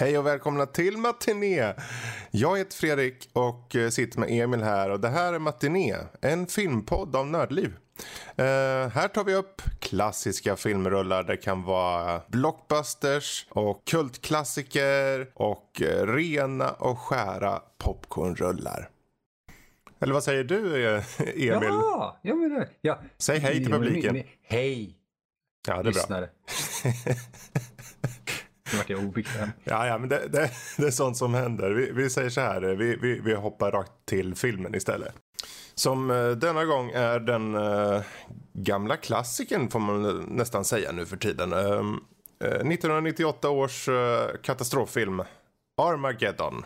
Hej och välkomna till Matiné. Jag heter Fredrik och eh, sitter med Emil här och det här är Matiné, en filmpodd av Nördliv. Uh, här tar vi upp klassiska filmrullar. Det kan vara blockbusters och kultklassiker och uh, rena och skära popcornrullar. Eller vad säger du Emil? Ja, ja men ja. Säg hej till publiken. Hej. Ja, det är lyssnare. bra. Nu vart jag obekväm. Ja, ja, men det, det, det är sånt som händer. Vi, vi säger så här, vi, vi, vi hoppar rakt till filmen istället. Som uh, denna gång är den uh, gamla klassikern får man nästan säga nu för tiden. Uh, 1998 års katastroffilm Armageddon.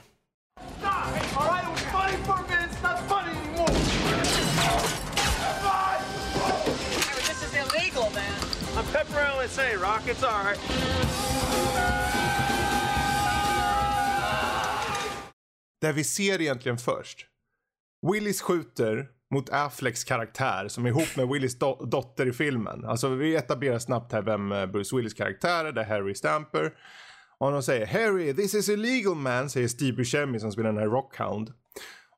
Pepper LSA, Rock. It's all right. Det vi ser egentligen först. Willis skjuter mot Afflecks karaktär som är ihop med Willis do dotter i filmen. Alltså vi etablerar snabbt här vem eh, Bruce Willis karaktär är. Det är Harry Stamper. Och de säger Harry, this is illegal man, säger Steve Buscemi som spelar den här Rockhound.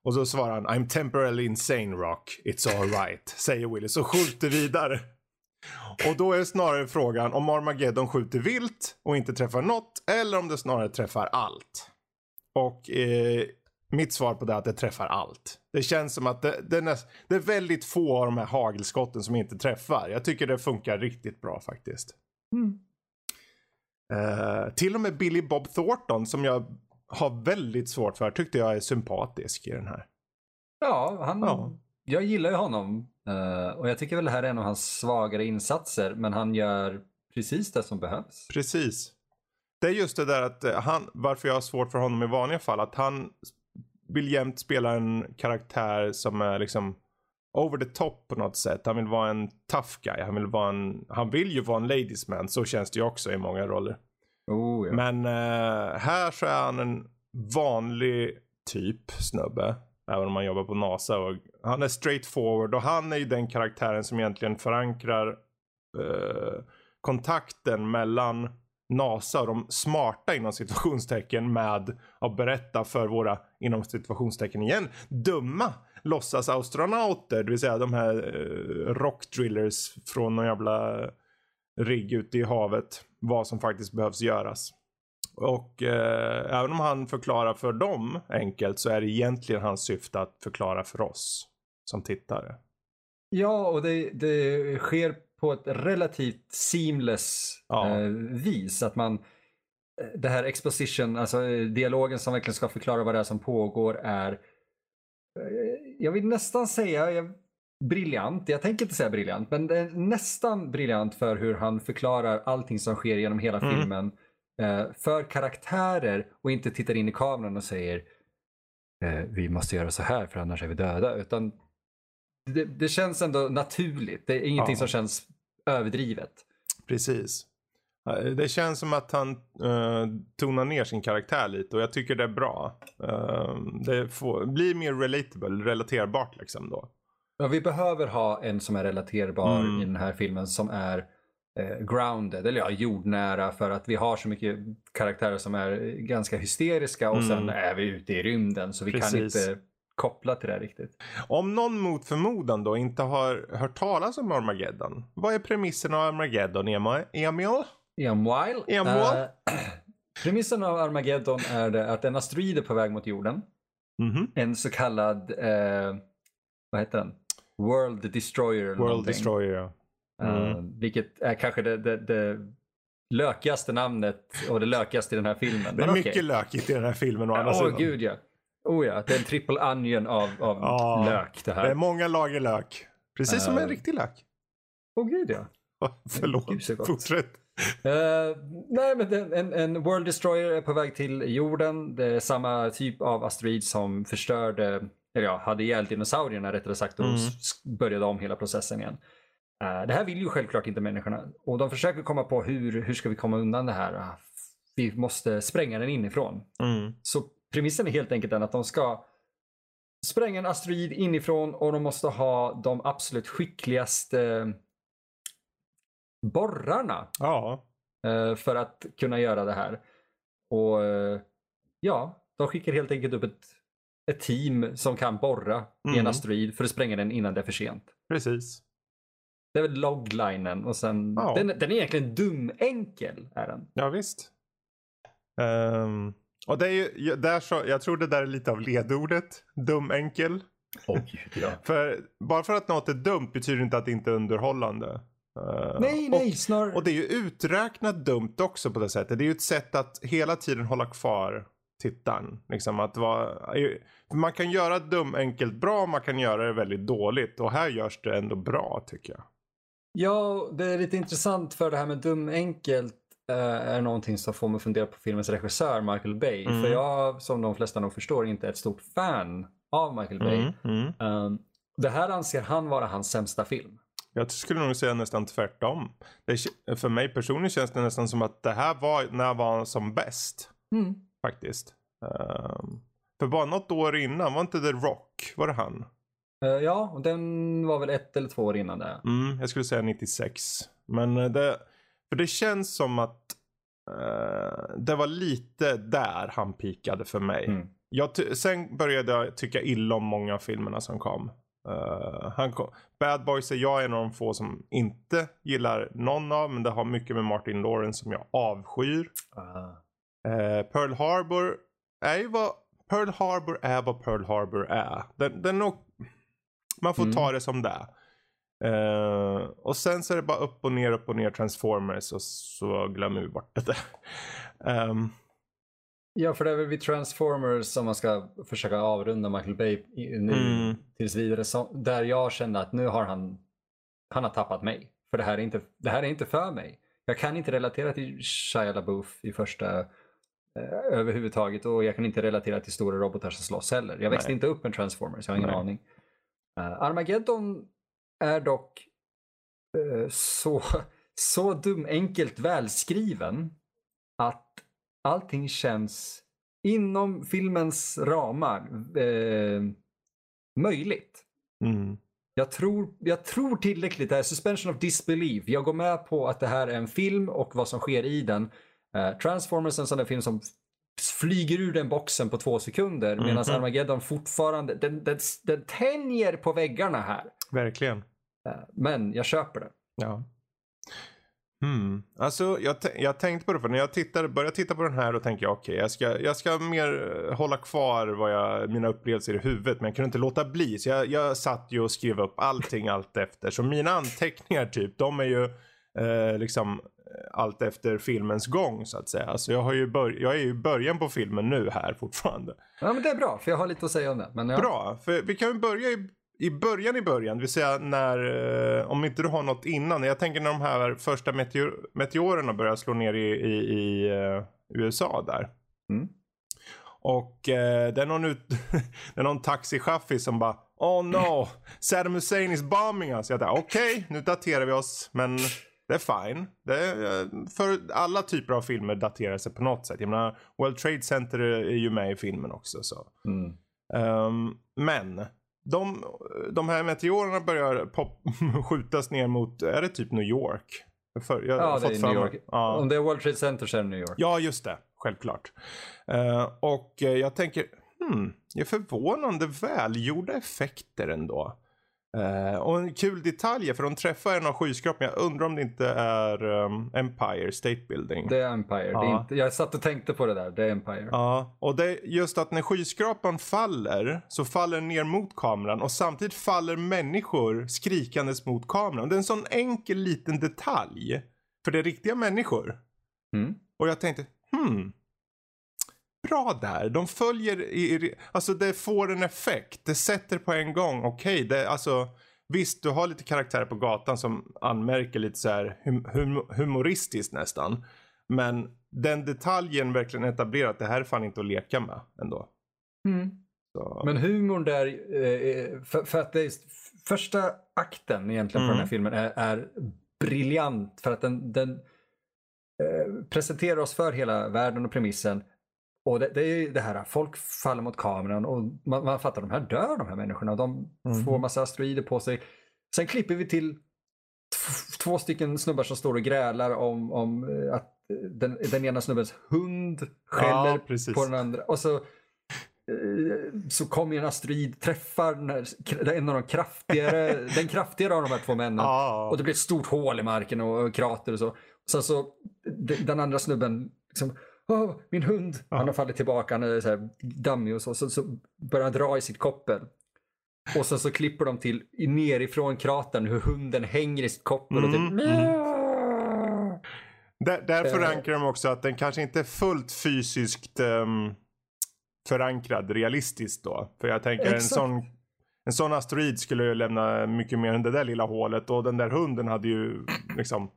Och så svarar han I'm temporarily insane Rock, it's alright, säger Willis och skjuter vidare. Och då är snarare frågan om Armageddon skjuter vilt och inte träffar något eller om det snarare träffar allt. Och eh, mitt svar på det är att det träffar allt. Det känns som att det, det, är, näst, det är väldigt få av de här hagelskotten som inte träffar. Jag tycker det funkar riktigt bra faktiskt. Mm. Eh, till och med Billy Bob Thornton som jag har väldigt svårt för tyckte jag är sympatisk i den här. Ja, han, ja. jag gillar ju honom. Uh, och jag tycker väl det här är en av hans svagare insatser, men han gör precis det som behövs. Precis. Det är just det där att eh, han, varför jag har svårt för honom i vanliga fall, att han vill jämt spela en karaktär som är liksom over the top på något sätt. Han vill vara en tough guy. Han vill, vara en, han vill ju vara en ladies man. Så känns det ju också i många roller. Oh, ja. Men uh, här så är han en vanlig typ snubbe. Även om han jobbar på NASA. Och han är straight forward och han är ju den karaktären som egentligen förankrar uh, kontakten mellan NASA och de smarta inom situationstecken med att berätta för våra inom situationstecken igen dumma låtsas astronauter, det vill säga de här eh, rockdrillers från någon jävla rigg ute i havet vad som faktiskt behövs göras. Och eh, även om han förklarar för dem enkelt så är det egentligen hans syfte att förklara för oss som tittare. Ja, och det, det sker på ett relativt seamless ja. eh, vis. Att man, eh, det här exposition, alltså dialogen som verkligen ska förklara vad det är som pågår är, eh, jag vill nästan säga, jag, briljant. Jag tänker inte säga briljant, men det är nästan briljant för hur han förklarar allting som sker genom hela mm. filmen eh, för karaktärer och inte tittar in i kameran och säger eh, vi måste göra så här för annars är vi döda. Utan det, det känns ändå naturligt. Det är ingenting ja. som känns överdrivet. Precis. Det känns som att han uh, tonar ner sin karaktär lite och jag tycker det är bra. Uh, det får, blir mer relatable, relaterbart liksom då. Ja, vi behöver ha en som är relaterbar mm. i den här filmen som är eh, grounded, eller ja, jordnära för att vi har så mycket karaktärer som är ganska hysteriska och mm. sen är vi ute i rymden så vi Precis. kan inte koppla till det riktigt. Om någon mot förmodan då inte har hört talas om Armageddon, vad är premissen av Armageddon, Emil? Emil? Emil? Uh, premissen av Armageddon är det att en asteroid är på väg mot jorden. Mm -hmm. En så kallad, uh, vad heter den? World Destroyer. World någonting. Destroyer, ja. Mm. Uh, vilket är kanske det, det, det lökigaste namnet och det lökigaste i den här filmen. Det är mycket okay. lökigt i den här filmen å andra oh, gud ja. Oh ja, det är en triple onion av, av ah, lök det här. Det är många lager lök. Precis uh, som en riktig lök. Åh oh, gud ja. Förlåt, gud, fortsätt. Uh, nej, men det, en, en World Destroyer är på väg till jorden. Det är samma typ av asteroid som förstörde, eller ja, hade ihjäl dinosaurierna rättare sagt och mm. började om hela processen igen. Uh, det här vill ju självklart inte människorna och de försöker komma på hur, hur ska vi komma undan det här? Uh, vi måste spränga den inifrån. Mm. Så premissen är helt enkelt den att de ska spränga en asteroid inifrån och de måste ha de absolut skickligaste borrarna. Ja. Eh, för att kunna göra det här. Och eh, ja, de skickar helt enkelt upp ett, ett team som kan borra mm. i en mm. asteroid för att spränga den innan det är för sent. Precis. Det är väl loglinen och sen, ja. den, den är egentligen dum enkel är den. Ja visst. Um, och det är ju, där så, jag tror det där är lite av ledordet, dum enkel. Oh, ja. för bara för att något är dumt betyder inte att det inte är underhållande. Uh, nej, nej, och, snarare. Och det är ju uträknat dumt också på det sättet. Det är ju ett sätt att hela tiden hålla kvar tittaren. Liksom att vara, man kan göra dum enkelt bra, man kan göra det väldigt dåligt. Och här görs det ändå bra tycker jag. Ja, det är lite intressant för det här med dum enkelt är någonting som får mig att fundera på filmens regissör Michael Bay. Mm. För jag, som de flesta nog förstår, inte är ett stort fan av Michael Bay. Mm, mm. Um, det här anser han vara hans sämsta film. Jag skulle nog säga nästan tvärtom. Det, för mig personligen känns det nästan som att det här var när jag var som bäst. Mm. Faktiskt. Um, för bara något år innan, var inte The Rock, var det han? Uh, ja, och den var väl ett eller två år innan det. Mm, jag skulle säga 96. Men eh, det, för det känns som att uh, det var lite där han pikade för mig. Mm. Jag sen började jag tycka illa om många av filmerna som kom. Uh, han kom, Bad Boys är jag en av de få som inte gillar någon av. Men det har mycket med Martin Lawrence som jag avskyr. Uh. Pearl Harbor är ju vad Pearl Harbor är vad Pearl Harbor är. Den, den man får mm. ta det som det är. Uh, och sen så är det bara upp och ner, upp och ner Transformers och så glömmer vi bort det. um, Ja, för det är väl vid Transformers som man ska försöka avrunda Michael Bay nu mm. tills vidare. Så, där jag kände att nu har han, han har tappat mig. För det här, är inte, det här är inte för mig. Jag kan inte relatera till Shia LaBeouf i första eh, överhuvudtaget och jag kan inte relatera till stora robotar som slåss heller. Jag växte Nej. inte upp med Transformers, jag har ingen Nej. aning. Uh, Armageddon är dock uh, så, så dum enkelt välskriven att allting känns inom filmens ramar eh, möjligt. Mm. Jag, tror, jag tror tillräckligt. Det är suspension of disbelief. Jag går med på att det här är en film och vad som sker i den. Eh, Transformers är en sån där film som flyger ur den boxen på två sekunder mm medan mhm. Armageddon fortfarande, den, den, den tänjer på väggarna här. Verkligen. Eh, men jag köper det. Ja. Mm. Alltså jag, jag tänkte på det för när jag tittar, började titta på den här då tänkte jag okej okay, jag, ska, jag ska mer eh, hålla kvar vad jag, mina upplevelser i huvudet men jag kunde inte låta bli så jag, jag satt ju och skrev upp allting allt efter. Så mina anteckningar typ de är ju eh, liksom eh, allt efter filmens gång så att säga. Alltså jag, har ju bör, jag är ju i början på filmen nu här fortfarande. Ja men det är bra för jag har lite att säga om det. Men ja. Bra, för vi kan ju börja i i början i början, det vill säga när, eh, om inte du har något innan. Jag tänker när de här första meteor, meteorerna börjar slå ner i, i, i uh, USA där. Mm. Och uh, det är någon, ut, det är någon taxichaffis som bara Oh no, Saddam Hussein is bombing us. Jag tänkte okej, okay, nu daterar vi oss. Men det är fine. Det är, för alla typer av filmer daterar sig på något sätt. Jag menar, World Trade Center är ju med i filmen också. Så. Mm. Um, men de, de här meteorerna börjar pop, skjutas ner mot, är det typ New York? För, ja, det är New York. Ja. Om det är World Trade Center så är det New York. Ja, just det. Självklart. Uh, och uh, jag tänker, hmm, det är förvånande välgjorda effekter ändå. Uh, och en kul detalj för de träffar en av skyskraporna. Jag undrar om det inte är um, Empire State Building. Det är Empire. Ja. Det är inte, jag satt och tänkte på det där. Det är Empire. Ja, och det är just att när skyskrapan faller så faller den ner mot kameran och samtidigt faller människor skrikandes mot kameran. Det är en sån enkel liten detalj. För det är riktiga människor. Mm. Och jag tänkte, hmm bra där. De följer i, alltså det får en effekt. Det sätter på en gång. Okej, okay, alltså visst du har lite karaktärer på gatan som anmärker lite så här hum hum humoristiskt nästan. Men den detaljen verkligen etablerar att det här är fan inte att leka med ändå. Mm. Men humorn där, eh, för, för, att det är första akten egentligen mm. på den här mm. filmen är, är briljant för att den, den eh, presenterar oss för hela världen och premissen. Och det, det är det här, folk faller mot kameran och man, man fattar, de här dör de här människorna. De mm. får massa asteroider på sig. Sen klipper vi till två stycken snubbar som står och grälar om, om eh, att den, den ena snubbens hund skäller ja, på den andra. Och så, eh, så kommer en asteroid, träffar en av de kraftigare, den kraftigare av de här två männen. Ja. Och det blir ett stort hål i marken och krater och så. Sen så, den andra snubben liksom, Åh, min hund! Ja. Han har fallit tillbaka, han är så här dammig och så. Så, så börjar han dra i sitt koppel. Och sen så klipper de till nerifrån kratern hur hunden hänger i sitt koppel och typ mm. mm. Där, där förankrar de också att den kanske inte är fullt fysiskt um, förankrad realistiskt då. För jag tänker en sån, en sån asteroid skulle ju lämna mycket mer än det där lilla hålet och den där hunden hade ju liksom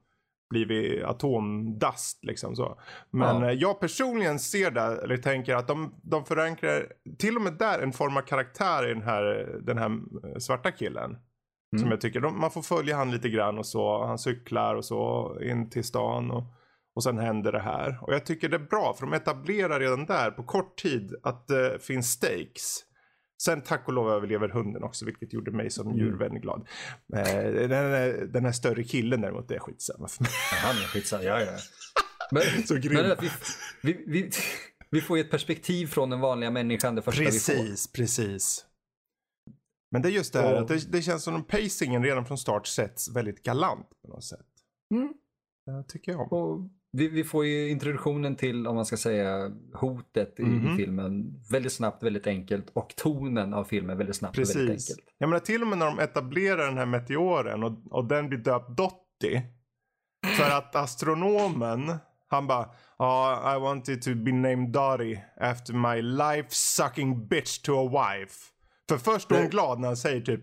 blivit atomdast liksom så. Men ja. Eh, jag personligen ser det, eller tänker att de, de förankrar till och med där en form av karaktär i den här, den här eh, svarta killen. Mm. Som jag tycker, de, man får följa han lite grann och så. Han cyklar och så in till stan. Och, och sen händer det här. Och jag tycker det är bra för de etablerar redan där på kort tid att det finns stakes. Sen tack och lov överlever hunden också vilket gjorde mig som mm. djurvän glad. Eh, den, här, den här större killen däremot det är skitsamma för mig. Han är skitsamma, ja ja. Men, Så grym. Men, vi, vi, vi, vi, får ju ett perspektiv från den vanliga människan det första precis, vi får. Precis, precis. Men det är just det här att det, det, känns som att pacingen redan från start sätts väldigt galant på något sätt. Mm. Det tycker jag om. Och vi, vi, får ju introduktionen till, om man ska säga, hotet i, mm i, mhm. filmen väldigt snabbt, väldigt enkelt. Och tonen av filmen väldigt snabbt Precis. och väldigt enkelt. Jag menar till och med när de etablerar den här meteoren och, och den blir döpt Dottie. För att astronomen, han bara oh, I wanted to be named Dottie after my life sucking bitch to a wife. För först är hon glad när han säger typ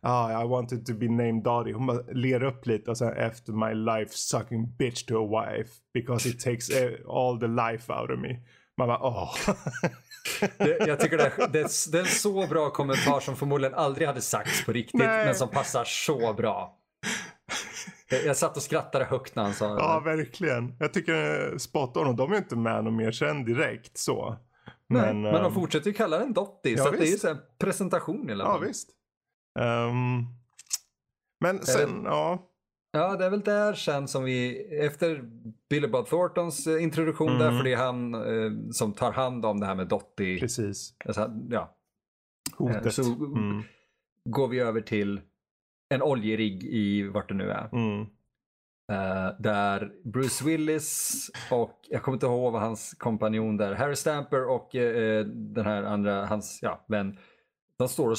ah, I wanted to be named Dottie. Hon bara ler upp lite och sen after my life sucking bitch to a wife. Because it takes all the life out of me. Man bara åh. det, jag tycker det är, det, är, det är en så bra kommentar som förmodligen aldrig hade sagts på riktigt. Nej. Men som passar så bra. Jag, jag satt och skrattade högt när han sa det. Ja, verkligen. Jag tycker spot on. Och de är inte med någon mer sen direkt så. Nej, men, men de ehm, fortsätter ju kalla den Dottie. Ja, så det är ju en presentation i alla fall. Ja, visst. Um, men sen, det, ja. Ja, det är väl där sen som vi, efter Billy Bob Thorntons eh, introduktion mm. där, för det är han eh, som tar hand om det här med Dottie. Precis. Alltså, ja. Hotet. Så mm. går vi över till en oljerigg i vart det nu är. Mm. Uh, där Bruce Willis och, jag kommer inte ihåg vad hans kompanjon där, Harry Stamper och uh, den här andra, hans ja, vän, de står och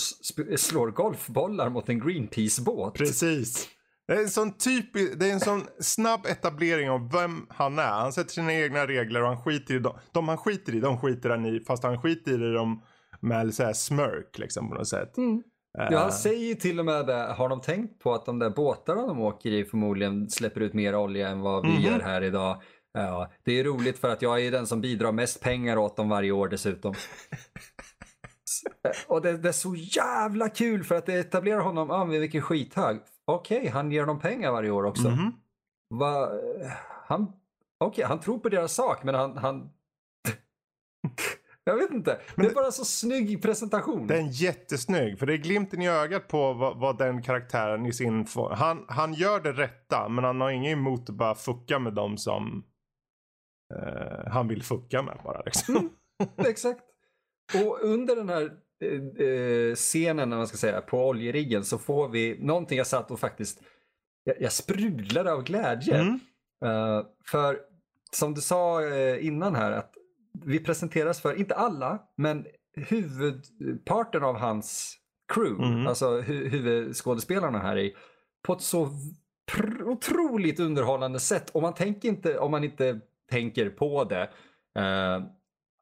slår golfbollar mot en Greenpeace-båt. Precis. Det är en sån typisk, det är en sån snabb etablering av vem han är. Han sätter sina egna regler och han skiter i dem. De han skiter i, de skiter han i. Fast han skiter i dem med så här smörk liksom på något sätt. Mm. Ja, han säger till och med det. Har de tänkt på att de där båtarna de åker i förmodligen släpper ut mer olja än vad vi mm. gör här idag? Ja, det är roligt för att jag är den som bidrar mest pengar åt dem varje år dessutom. och det, det, är så jävla kul för att det etablerar honom, ah, men vilken skithög. Okej, okay, han ger dem pengar varje år också. Mm. Va, han, okay, han tror på deras sak men han, han Jag vet inte. Men det är bara en så snygg presentation. Den är jättesnygg. För det är glimten i ögat på vad, vad den karaktären i sin... Han, han gör det rätta. Men han har inget emot att bara fucka med dem som uh, han vill fucka med bara. Liksom. Mm, exakt. Och under den här uh, scenen, när man ska säga, på oljeriggen så får vi någonting jag satt och faktiskt... Jag, jag sprudlade av glädje. Mm. Uh, för som du sa innan här att vi presenteras för, inte alla, men huvudparten av hans crew, mm. alltså hu huvudskådespelarna här i, på ett så otroligt underhållande sätt. Och man tänker inte, om man inte tänker på det, uh,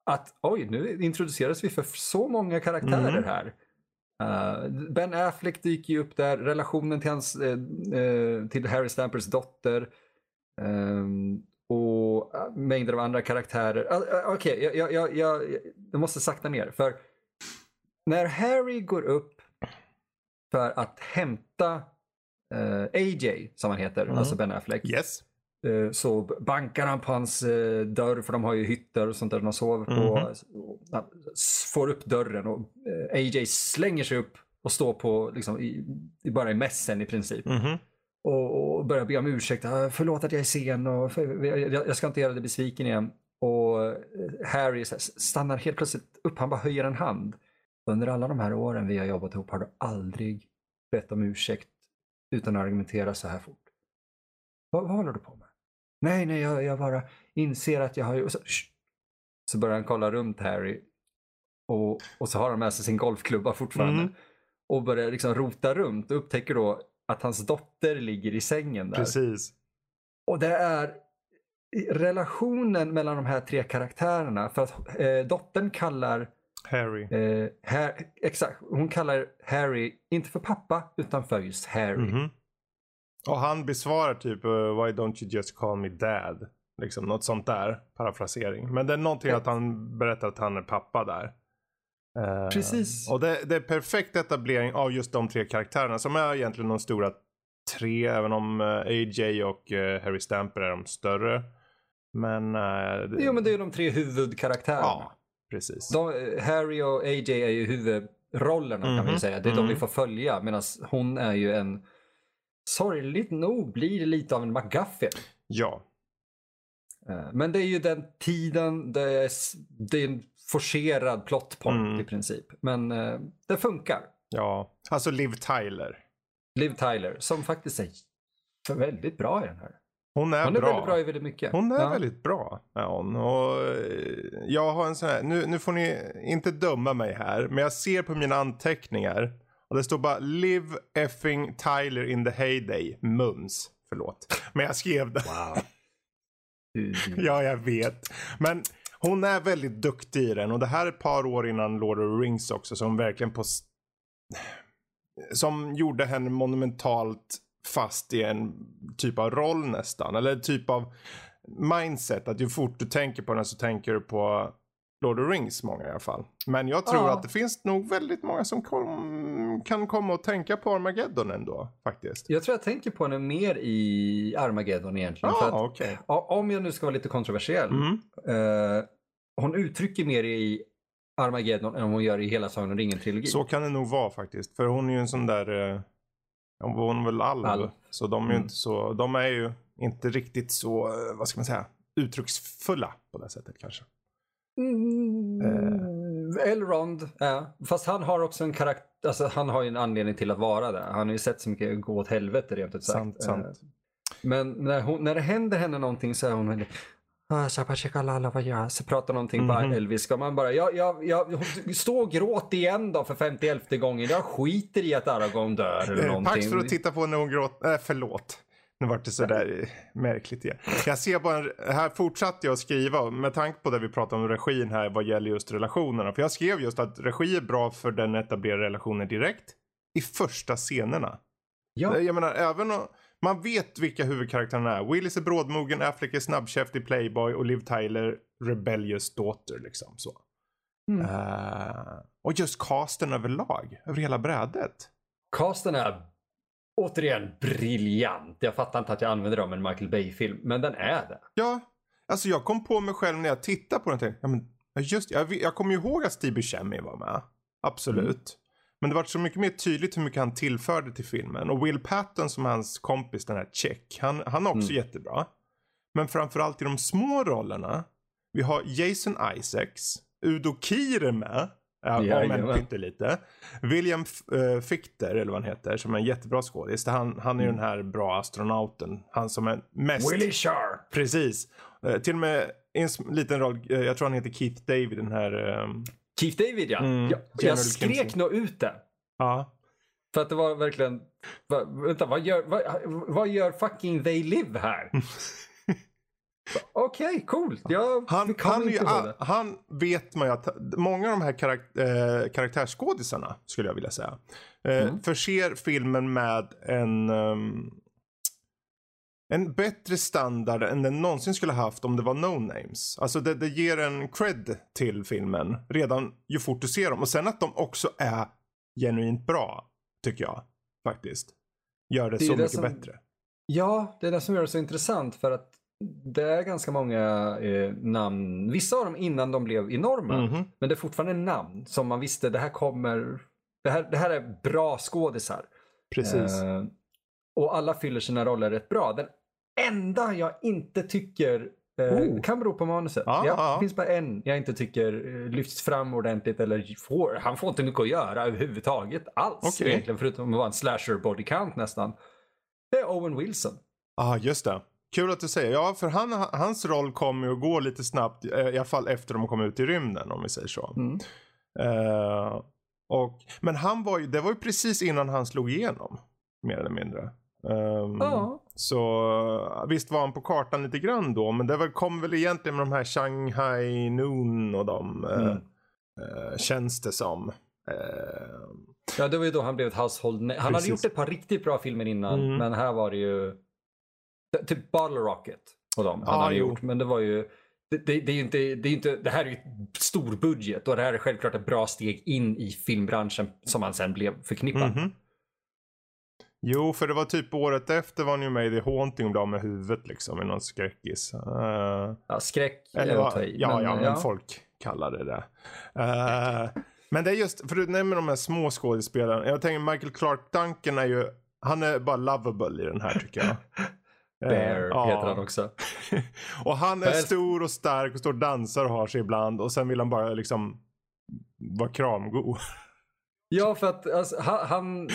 att oj, nu introduceras vi för så många karaktärer mm. här. Uh, ben Affleck dyker ju upp där, relationen till, hans, uh, uh, till Harry Stampers dotter. Och mängder av andra karaktärer. Okej, okay, jag, jag, jag, jag måste sakta ner. För när Harry går upp för att hämta AJ, som han heter, mm. alltså Ben Affleck. Yes. Eh, så bankar han på hans eh, dörr, för de har ju hytter och sånt där de sover på. Mm. Får upp dörren och eh, AJ slänger sig upp och står på, liksom, i, bara i mässen i princip. Mm. Och, och, börjar be om ursäkt. Ah, förlåt att jag är sen och för, jag, jag, ska inte göra dig besviken igen. Och Harry stannar helt plötsligt upp, han bara höjer en hand. Under alla de här åren vi har jobbat ihop har du aldrig bett om ursäkt utan att argumentera så här fort. Vad, vad håller du på med? Nej, nej, jag, jag bara inser att jag har. Så, så börjar han kolla runt Harry. Och, och så har han med sig sin golfklubba fortfarande. Mm. Och börjar liksom rota runt och upptäcker då att hans dotter ligger i sängen där. Precis. Och det är relationen mellan de här tre karaktärerna. För att eh, dottern kallar Harry. Eh, Har exakt, hon kallar Harry inte för pappa utan för just Harry. Mm -hmm. Och han besvarar typ uh, Why don't you just call me dad? Liksom något sånt där. Parafrasering. Men det är någonting att han berättar att han är pappa där. Uh, Precis. Och det, det, är perfekt etablering av just de tre karaktärerna som är egentligen de stora tre. Även om eh, AJ och uh, Harry Stamper är de större. Men... Uh, det... Jo men det är de tre huvudkaraktärerna. Ja, precis. De, Harry och AJ är ju huvudrollerna mm -hmm. kan man ju säga. Det är mm -hmm. de vi mhm. får följa. Medan hon är ju en sorgligt nog blir det lite av en McGuffin. Ja. Eh, men det är ju den tiden, det är, det är en forcerad plotpoint mm. i princip. Men uh, det funkar. Ja, alltså Liv Tyler. Liv Tyler, som faktiskt är väldigt bra i den här. Hon är, hon är bra. väldigt bra i väldigt mycket. Hon är ja. väldigt bra. Ja, hon. Och eh, jag har en sån här, nu, nu får ni inte döma mig här, men jag ser på mina anteckningar och det står bara Live effing Tyler in the heyday. Mums. Förlåt. Men jag skrev det. Wow. ja, jag vet. Men hon är väldigt duktig i den. Och det här är ett par år innan Lord of the Rings också. Som verkligen på... Som gjorde henne monumentalt fast i en typ av roll nästan. Eller typ av mindset. Att ju fort du tänker på den så tänker du på Lord of the Rings många i alla fall. Men jag tror ja. att det finns nog väldigt många som kom, kan komma och tänka på Armageddon ändå faktiskt. Jag tror jag tänker på henne mer i Armageddon egentligen. Ah, att, okay. Om jag nu ska vara lite kontroversiell. Mm. Uh, hon uttrycker mer i Armageddon än hon gör i hela Sagan om ringen-trilogin. Så kan det nog vara faktiskt. För hon är ju en sån där, uh, hon är väl alv. alv. Så de är ju mm. inte så, de är ju inte riktigt så, uh, vad ska man säga, uttrycksfulla på det sättet kanske. Mm, eh. Elrond, ja. Fast han har också en karaktär, alltså han har ju en anledning till att vara där. Han har ju sett så mycket gå åt helvete rent ut sagt. Sant, sant. Eh, men när, hon, när det händer henne någonting så är hon väldigt ah, så pratar någonting mm -hmm. på mhm. Elvis. Ska man bara, jag, jag, jag, stå och gråt igen då för 51 gången. Jag skiter i att Aragorn dör eller eh, någonting. Pax för att titta på när hon gråter, äh, förlåt. Nu vart det sådär märkligt igen. Jag ser bara, här fortsatte jag att skriva med tanke på det vi pratade om regin här vad gäller just relationerna. För jag skrev just att regi är bra för den etablerar relationer direkt i första scenerna. Ja. Jag menar även om man vet vilka huvudkaraktärerna är. Willis är brådmogen, Affleck är snabbkäftig playboy och Liv Tyler rebellious daughter liksom så. Mm. Uh, och just casten överlag, över hela brädet. Casten är återigen briljant. Jag fattar inte att jag använder dem i en Michael Bay-film, men den är det. Ja, alltså jag kom på mig själv när jag tittade på den. Tänkte, ja, men just, jag, jag kommer ju ihåg att Steve Buscemi var med. Absolut. Mm. Men det var så mycket mer tydligt hur mycket han tillförde till filmen. Och Will Patton som hans kompis, den här Check, han, han är också mm. jättebra. Men framförallt i de små rollerna. Vi har Jason Isaacs, Udo Kier är med. Ja, om än pyttelite. William uh, Fichter, eller vad han heter, som är en jättebra skådis. Han, han är ju mm. den här bra astronauten. Han som är mest... Willie Sharp! Precis. Uh, till och med en liten roll, uh, jag tror han heter Keith David, den här... Um... Keith David ja. Mm, jag, jag skrek nog ut det. Ja. För att det var verkligen, va, vänta vad gör, va, vad gör fucking They Live här? Okej, okay, coolt. Jag han, han, ju, han vet man ju att många av de här karak äh, karaktärsskådisarna, skulle jag vilja säga, äh, mm. förser filmen med en um, en bättre standard än den någonsin skulle haft om det var no names. Alltså det, det ger en cred till filmen redan ju fort du ser dem. Och sen att de också är genuint bra, tycker jag faktiskt. Gör det, det så mycket som, bättre. Ja, det är det som gör det så intressant för att det är ganska många eh, namn, vissa av dem innan de blev enorma, mm -hmm. men det är fortfarande namn som man visste, det här kommer, det här, det här är bra skådisar. Precis. Eh, och alla fyller sina roller rätt bra. Den enda jag inte tycker eh, oh. kan bero på manuset. Ah, ja, ah. Det finns bara en jag inte tycker eh, lyfts fram ordentligt eller får, han får inte mycket att göra överhuvudtaget alls okay. egentligen förutom att vara en slasher body count nästan. Det är Owen Wilson. Ja, ah, just det. Kul att du säger. Ja, för han, hans roll kommer att gå lite snabbt. Eh, I alla fall efter de kom ut i rymden om vi säger så. Mm. Uh, och, men han var ju, det var ju precis innan han slog igenom. Mer eller mindre. Um, ja. Så visst var han på kartan lite grann då. Men det kom väl egentligen med de här Shanghai Noon och de. Mm. Uh, uh, känns det som. Uh, ja det var ju då han blev ett household Han Precis. hade gjort ett par riktigt bra filmer innan. Mm. Men här var det ju. Typ Bottle Rocket. Och dem han ah, hade jo. gjort. Men det var ju. Det, det, det, är inte, det, är inte, det här är ju stor budget och det här är självklart ett bra steg in i filmbranschen som han sen blev förknippad. Mm -hmm. Jo, för det var typ året efter var han ju med i The Haunting och blev med huvudet liksom i någon skräckis. Uh, ja, skräck eller vad, Ja, men, ja, men ja. folk kallar det det. Uh, men det är just, för du nämner de här små skådespelarna. Jag tänker Michael Clark Duncan är ju, han är bara lovable i den här tycker jag. Bear uh, heter han också. och han är Bear. stor och stark och står och dansar och har sig ibland. Och sen vill han bara liksom vara kramgo. Ja, för att alltså, han,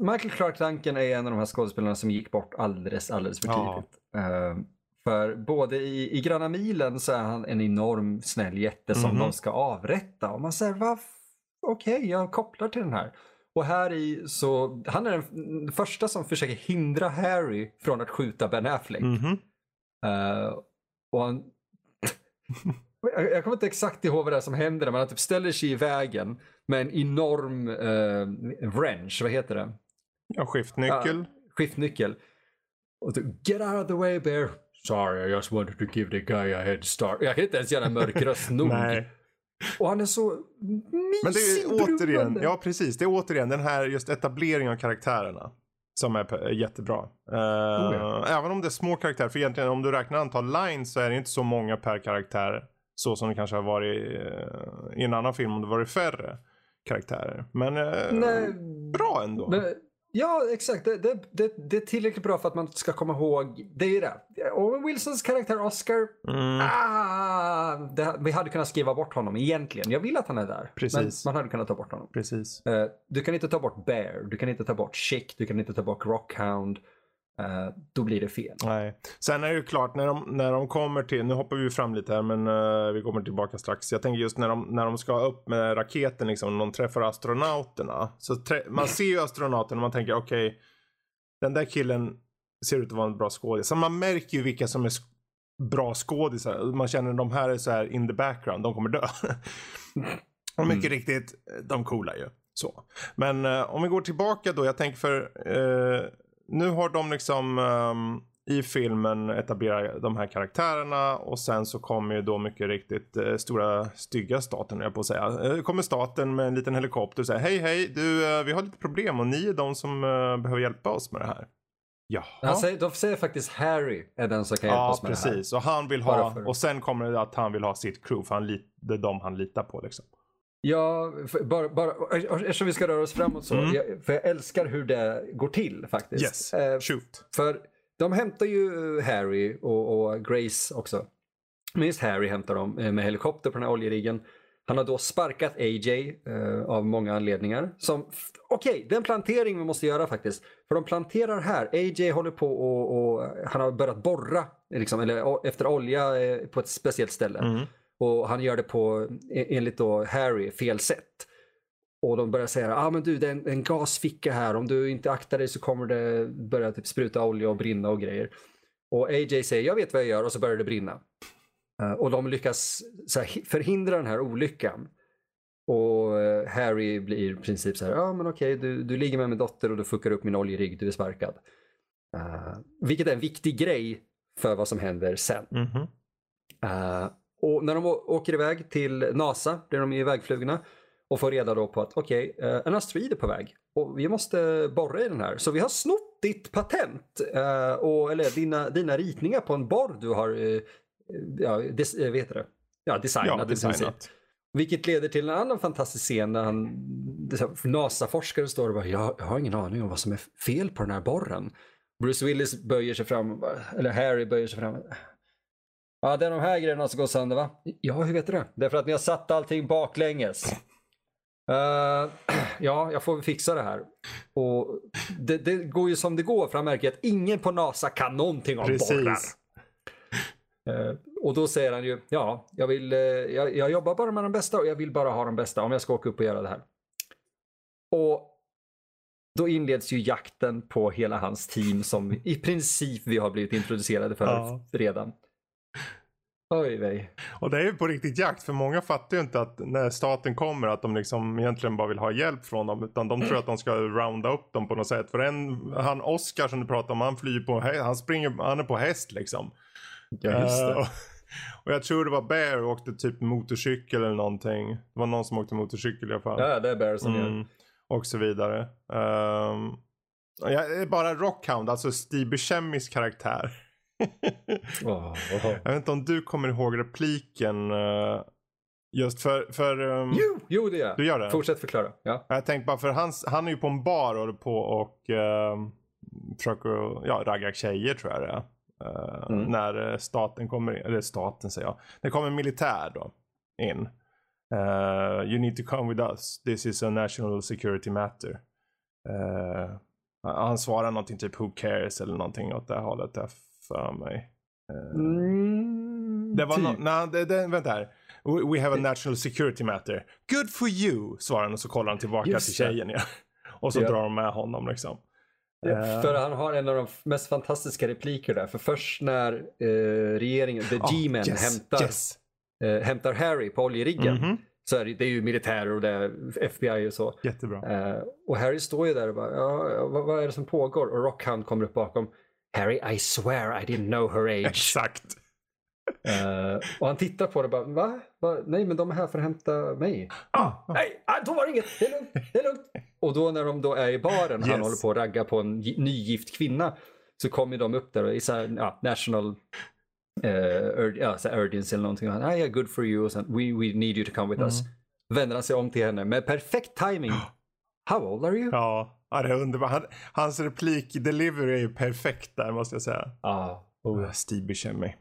Michael Clark Duncan är en av de här skådespelarna som gick bort alldeles, alldeles för tidigt. Ja. Uh, för både i, i Gröna milen så är han en enorm snäll jätte som mm -hmm. de ska avrätta. Och man säger, okej, okay, jag kopplar till den här. Och här i så, han är den första som försöker hindra Harry från att skjuta Ben Affleck. Mm -hmm. uh, och han, jag kommer inte exakt ihåg vad det är som händer, men han typ ställer sig i vägen med en enorm uh, wrench, vad heter det? Ja, skiftnyckel. Uh, skiftnyckel. Och typ, get out of the way bear. Sorry, I just wanted to give the guy a head start. Jag kan inte ens göra en mörk röst nog. Nej. Och han är så mysig Men det är återigen, ja precis, det är återigen den här just etableringen av karaktärerna. Som är jättebra. Uh, oh ja. Även om det är små karaktärer, för egentligen om du räknar antal lines så är det inte så många per karaktär. Så som det kanske har varit uh, i en annan film om det varit färre karaktärer. Men uh, bra ändå. Men, ja, exakt. Det, det, det, det, är tillräckligt bra för att man ska komma ihåg. Det är ju det. Owen Wilsons karaktär Oscar. Mm. Ah, vi hade kunnat skriva bort honom egentligen. Jag vill att han är där. Precis. Men man hade kunnat ta bort honom. Precis. Uh, du kan inte ta bort Bear. Du kan inte ta bort Chick. Du kan inte ta bort Rockhound. Uh, då blir det fel. Nej. Sen är det ju klart när de, när de kommer till, nu hoppar vi fram lite här men uh, vi kommer tillbaka strax. Jag tänker just när de, när de ska upp med raketen liksom, de träffar astronauterna. Så trä, man ser ju astronauterna och man tänker okej, okay, den där killen ser ut att vara en bra skådis. Så man märker ju vilka som är sk bra skådisar. Man känner de här är så här in the background, de kommer dö. och mycket mm. riktigt, de coola ju. Så. Men uh, om vi går tillbaka då, jag tänker för nu har de liksom um, i filmen etablerat de här karaktärerna och sen så kommer ju då mycket riktigt eh, stora stygga staten, jag på att säga. Eh, kommer staten med en liten helikopter och säger hej hej, du, eh, vi har lite problem och ni är de som eh, behöver hjälpa oss med det här. Jaha. Han säger, de säger faktiskt Harry är den som kan hjälpa ja, oss med precis. det här. Ja precis, och han vill ha, och sen kommer det att han vill ha sitt crew för han, det är de han litar på liksom. Ja, bara, bara, eftersom vi ska röra oss framåt så. Mm. Jag, för jag älskar hur det går till faktiskt. Yes, eh, shoot. För de hämtar ju Harry och, och Grace också. Minst Harry hämtar de eh, med helikopter på den här oljeriggen. Han har då sparkat AJ eh, av många anledningar. Okej, okay, det är en plantering vi måste göra faktiskt. För de planterar här. AJ håller på och, och han har börjat borra liksom, eller, efter olja eh, på ett speciellt ställe. Mm. Och han gör det på, enligt då Harry, fel sätt. Och de börjar säga, ah, men du det är en, en gasficka här, om du inte aktar dig så kommer det börja typ spruta olja och brinna och grejer. Och AJ säger jag vet vad jag gör och så börjar det brinna. Uh, och de lyckas här, förhindra den här olyckan. Och uh, Harry blir i princip så här, ja men okej du, du ligger med min dotter och du fuckar upp min oljerigg, du är sparkad. Uh, vilket är en viktig grej för vad som händer sen. Mm -hmm. Och när de åker iväg till NASA, där de är ivägflugna, och får reda då på att okej, okay, en asteroid är på väg och vi måste borra i den här. Så vi har snott ditt patent, och, eller dina, dina ritningar på en borr du har ja, des, eh, vet det? Ja, designat. Ja, designat. Vilket leder till en annan fantastisk scen där han, NASA-forskare står och bara, jag, jag har ingen aning om vad som är fel på den här borren. Bruce Willis böjer sig fram, eller Harry böjer sig fram. Ja, det är de här grejerna som går sönder va? Ja, hur vet du det? Det är för att ni har satt allting baklänges. Uh, ja, jag får fixa det här. Och det, det, går ju som det går för han märker att ingen på NASA kan någonting om Precis. borrar. Eh, och då säger han ju, ja, jag, vill, eh, jag, jag, jobbar bara med de bästa och jag vill bara ha de bästa om jag ska åka upp och göra det här. Och då inleds ju jakten på hela hans team som i princip vi har blivit introducerade för ja. redan. Oj vej. Och det är ju på riktigt jakt för många fattar ju inte att när staten kommer att de liksom egentligen bara vill ha hjälp från dem utan de tror att de ska rounda upp dem på något sätt. För en, han Oscar som du pratar om han flyger på han springer, han är på häst liksom. Ja, just det. Uh, och jag tror det var Bear åkte typ motorcykel eller någonting. Det var någon som åkte motorcykel i alla fall. Ja, det är Bear som mm. gör. Och så vidare. Um, jag är bara Rockhound, alltså Steve Buscemi's karaktär. Oh, oh. Jag vet inte om du kommer ihåg repliken. Uh, just för... för um, jo, jo, det gör jag. Du gör det? Fortsätt förklara. Ja. Jag tänkte bara för han, han är ju på en bar och håller på och uh, försöker ja, ragga tjejer tror jag det är. Uh, mm. När eh, staten kommer in, eller staten säger jag, det kommer militär då in. Uh, you need to come with us, this is a national security matter. Uh, han svarar någonting typ who cares eller någonting åt det hållet där för mig. Mm, det var typ. no, nej, det, det, vänta här. We, we have a national security matter. Good for you, svarar han och så kollar han tillbaka Just till tjejen. Ja. och så ja. drar de med honom liksom. Uh, för han har en av de mest fantastiska repliker där. För först när uh, regeringen, the oh, G-men, yes, hämtar, yes. Uh, hämtar Harry på oljeriggen. Mm -hmm. Så är det, det, är ju militärer och det är FBI och så. Jättebra. och Harry står ju där och bara, ja, vad, vad, är det som pågår? Och Rockhound kommer upp bakom. Harry, I swear I didn't know her age. Exakt. Uh, och han tittar på det och bara, va? va? Nej, men de är här för att hämta mig. Ah, ah. Nej, ah, då var det inget. Det är lugnt. Det är lugnt. Och då när de då är i baren, yes. han håller på att ragga på en nygift kvinna, så kommer de upp där och i så här, ja, national uh, ur, ja, så urgency eller någonting. Han, ah, yeah, good for you. Och sen, we, we need you to come with mm. us. Vänder han sig om till henne med perfekt timing. How old are you? Ja, ja det är underbart. Han, hans replik delivery är ju perfekt där måste jag säga. Ah, oh. Steve Buscemi.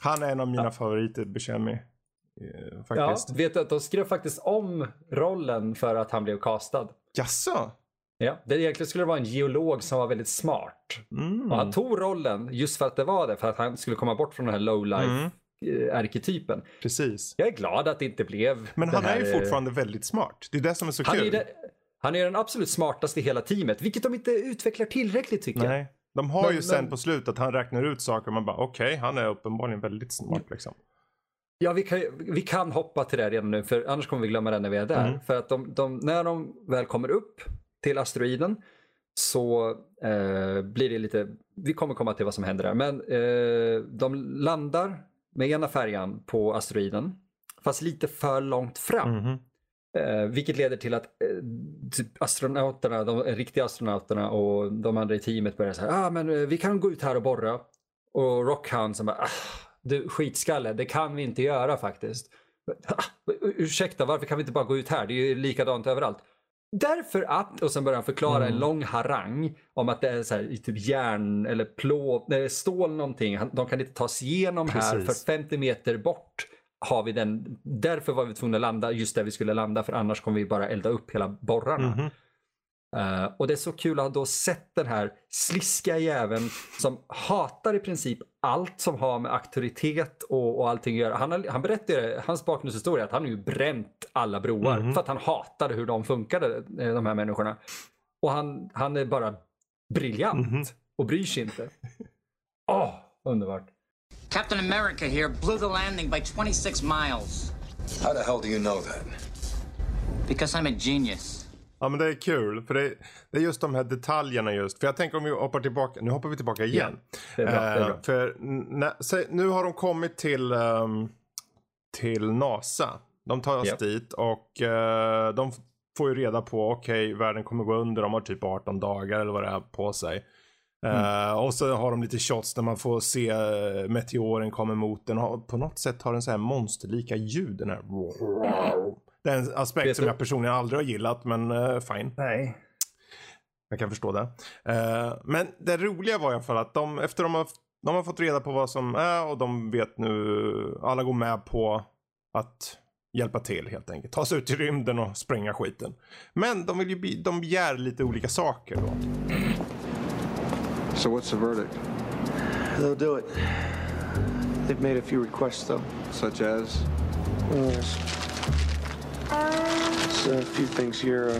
Han är en av mina ja. favoriter, Buscemi. Eh, faktiskt. Ja, vet du att de skrev faktiskt om rollen för att han blev castad. Jaså? Ja, det egentligen skulle vara en geolog som var väldigt smart. Mm. Och han tog rollen just för att det var det, för att han skulle komma bort från den här low life mm. Eh, arketypen. Precis. Jag är glad att det inte blev Men han här... är ju fortfarande väldigt smart. Det är det som är så han kul. Är det... Han är den absolut smartaste i hela teamet, vilket de inte utvecklar tillräckligt tycker Nej. jag. De har men, ju sen men... på slutet att han räknar ut saker och man bara okej, okay, han är uppenbarligen väldigt smart liksom. Ja, vi kan, vi kan hoppa till det redan nu för annars kommer vi glömma det när vi är där. Mm. För att de, de, när de väl kommer upp till asteroiden så eh, blir det lite, vi kommer komma till vad som händer där, men eh, de landar med ena färjan på asteroiden fast lite för långt fram. Mm. Eh, vilket leder till att eh, typ astronauterna, de riktiga astronauterna och de andra i teamet börjar säga ah, men eh, vi kan gå ut här och borra. Och Rockhound som bara ah, du skitskalle, det kan vi inte göra faktiskt. Ah, ursäkta, varför kan vi inte bara gå ut här? Det är ju likadant överallt. Därför att, och sen börjar han förklara mm. en lång harang om att det är så här, typ järn eller plåt, stål någonting. De kan inte ta sig igenom Precis. här för 50 meter bort har vi den, därför var vi tvungna att landa just där vi skulle landa för annars kommer vi bara elda upp hela borrarna. Mm. Uh, och det är så kul att ha då sett den här sliska jäveln som hatar i princip allt som har med auktoritet och, och allting att göra. Han, han berättade, hans bakgrundshistoria, att han har ju bränt alla broar mm för att han hatade hur de funkade, eh, de här människorna. Och han, han är bara briljant mm och bryr sig inte. Åh, oh, Underbart. Captain America here blew the landing by 26 miles. How the hell do you know that? Because I'm a genius. Ja men det är kul, för det, det är just de här detaljerna just. För jag tänker om vi hoppar tillbaka, nu hoppar vi tillbaka igen. Ja, det är bra, det är bra. Eh, för nä, se, nu har de kommit till, um, till NASA. De tar oss Ja. dit och eh, de får ju reda på, okej världen kommer gå under, de har typ 18 dagar eller vad det är på sig. Eh, och så har de lite shots där man får se eh, meteoren komma mot den. Har- På något sätt har den så här monsterlika ljud. Den här. Det är en aspekt som jag personligen aldrig har gillat men uh, fine. Nej. Jag kan förstå det. Men det roliga var i alla fall att de, efter de har, de har fått reda på vad som är och de vet nu, alla går med på att hjälpa till helt enkelt. Ta sig ut i rymden och spränga skiten. Men de, vill ju, de begär lite olika saker då. So what's the verdict? They'll do it. They've made a few requests, though. Such as? Yes. It's a few things here. Uh,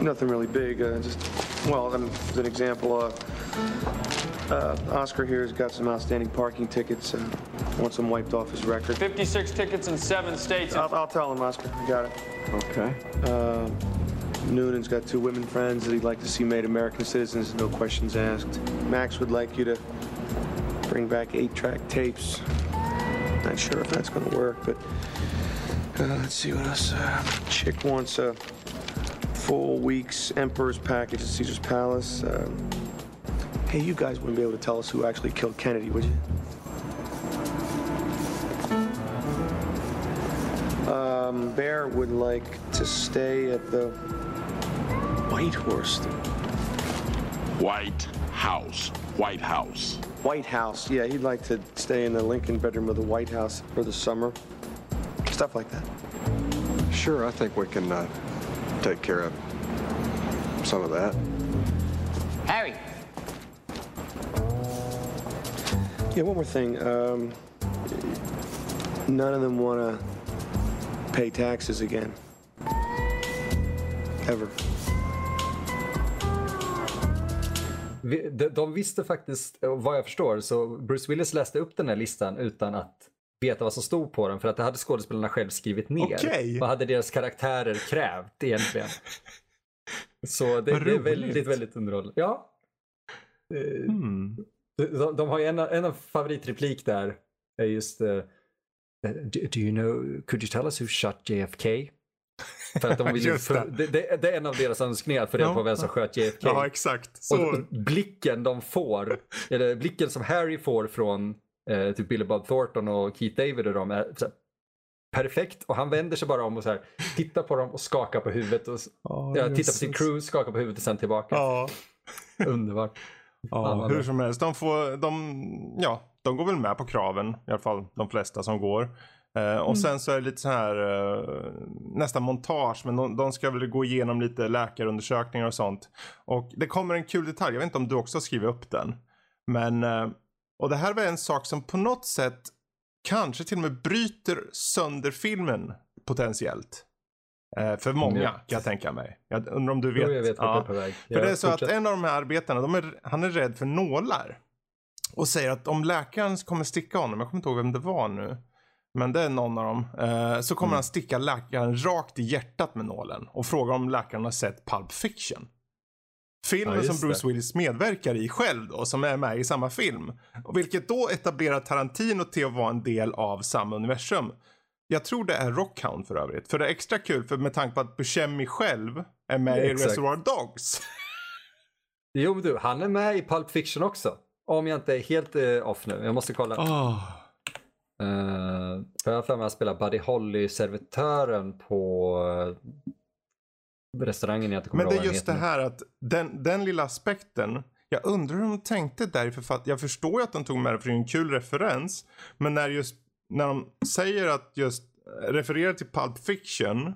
nothing really big. Uh, just, well, um, as an example, uh, uh, Oscar here has got some outstanding parking tickets. Uh, wants them wiped off his record. 56 tickets in seven states. I'll, I'll tell him, Oscar. I got it. Okay. Uh, Noonan's got two women friends that he'd like to see made American citizens, no questions asked. Max would like you to bring back eight-track tapes. Not sure if that's to work, but uh, let's see what else. Uh, Chick wants a full week's Emperor's package at Caesar's Palace. Um, hey, you guys wouldn't be able to tell us who actually killed Kennedy, would you? Um, Bear would like to stay at the White Horse. White House. White House. White House. Yeah, he'd like to stay in the Lincoln bedroom of the White House for the summer. Stuff like that. Sure, I think we can uh, take care of some of that. Harry, Yeah, one more thing. Um, none of them want to pay taxes again. Ever. De, de visste faktiskt, och vad jag förstår, så Bruce Willis läste upp den här listan utan att veta vad som stod på den för att det hade skådespelarna själv skrivit ner. Okej. Vad hade deras karaktärer krävt egentligen? Så det, det är väldigt, väldigt underhållande. Ja. Eh, Hmm. De, de har ju en, en av favoritreplik där är just uh, do, do you know, could you tell us who shot JFK? För att de vill för, det. det, det, det är en av deras önskningar få reda Ja. på vem som sköt JFK. Ja exakt. Så. Och blicken de får, eller blicken som Harry får från eh, typ Billy Bob Thornton och Keith David och de är här, perfekt. Och han vänder sig bara om och så här, tittar på dem och skakar på huvudet. Och, Ja, ja, tittar på sin crew, skakar på huvudet och sen tillbaka. Ja. Underbart. Ja, hur som helst. De, får, de, ja, de går väl med på kraven. I alla fall de flesta som går. Eh, och sen så är det lite så här eh, nästan montage. Men de, de ska väl gå igenom lite läkarundersökningar och sånt. Och det kommer en kul detalj. Jag vet inte om du också har skrivit upp den. Men, eh, och det här var en sak som på något sätt kanske till och med bryter sönder filmen potentiellt. För många kan jag tänka mig. Jag undrar om du vet. Jo, jag vet Ja. du är på väg. För det är så fortsätt. att en av de här arbetarna, de är, han är rädd för nålar. Och säger att om läkaren kommer sticka honom, jag kommer inte ihåg vem det var nu. Men det är någon av dem. Eh, så kommer Mm. han sticka läkaren rakt i hjärtat med nålen. Och frågar om läkaren har sett Pulp Fiction. Filmen Ja, som Bruce det. Willis medverkar i själv då, som är med i samma film. Och vilket då etablerar Tarantino till att vara en del av samma universum. Jag tror det är Rockhound för övrigt. För det är extra kul för med tanke på att Buscemi själv är med i Exakt. Reservoir Dogs. Jo, men du, han är med i Pulp Fiction också. Om jag inte är helt eh, off nu. Jag måste kolla. Oh. Uh, för jag har för mig att spela Buddy Holly-servitören på eh, restaurangen jag inte kommer Men det är just det här att den, den lilla aspekten. Jag undrar hur de tänkte där i författ- Jag förstår ju att de tog med det för det är en kul referens. Men när just när de säger att just eh, refererar till Pulp Fiction.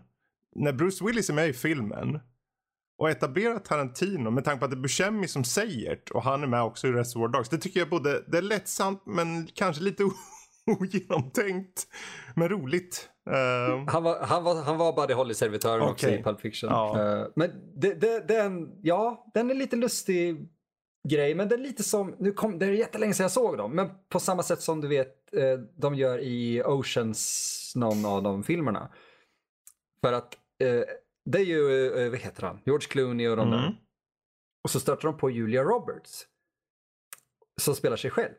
När Bruce Willis är med i filmen. Och etablerar Tarantino med tanke på att det är Buscemi som säger det. Och han är med också i Reservoir Dogs. Det tycker jag både, det är lättsamt men kanske lite ogenomtänkt. Men roligt. Eh, Han var, han var, han var Buddy Holly-servitören också Okej. i Pulp Fiction. Ja. Eh, men det, det, den, ja, den är lite lustig grej, men det är lite som, nu kom, det är jättelänge sedan jag såg dem, men på samma sätt som du vet eh, de gör i Oceans, någon av de filmerna. För att eh, det är ju, vad heter han, George Clooney och de Mm. där. Och så stöter de på Julia Roberts. Som spelar sig själv.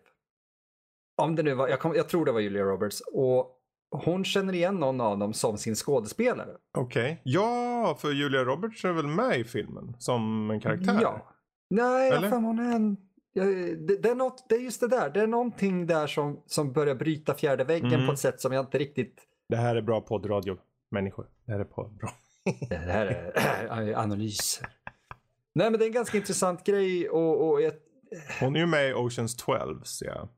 Om det nu var, jag, kom, jag tror det var Julia Roberts. Och hon känner igen någon av dem som sin skådespelare. Okej. Ja, för Julia Roberts är väl med i filmen som en karaktär? Ja. Nej, Eller? fan hon är en... Det, det, är något, det är just det där, det är någonting där som, som börjar bryta fjärde väggen Mm. på ett sätt som jag inte riktigt... Det här är bra poddradio, människor. Det här är på, bra. Det här är analyser. Nej men det är en ganska intressant grej och, och jag, Hon är ju med i Oceans 12, ser jag.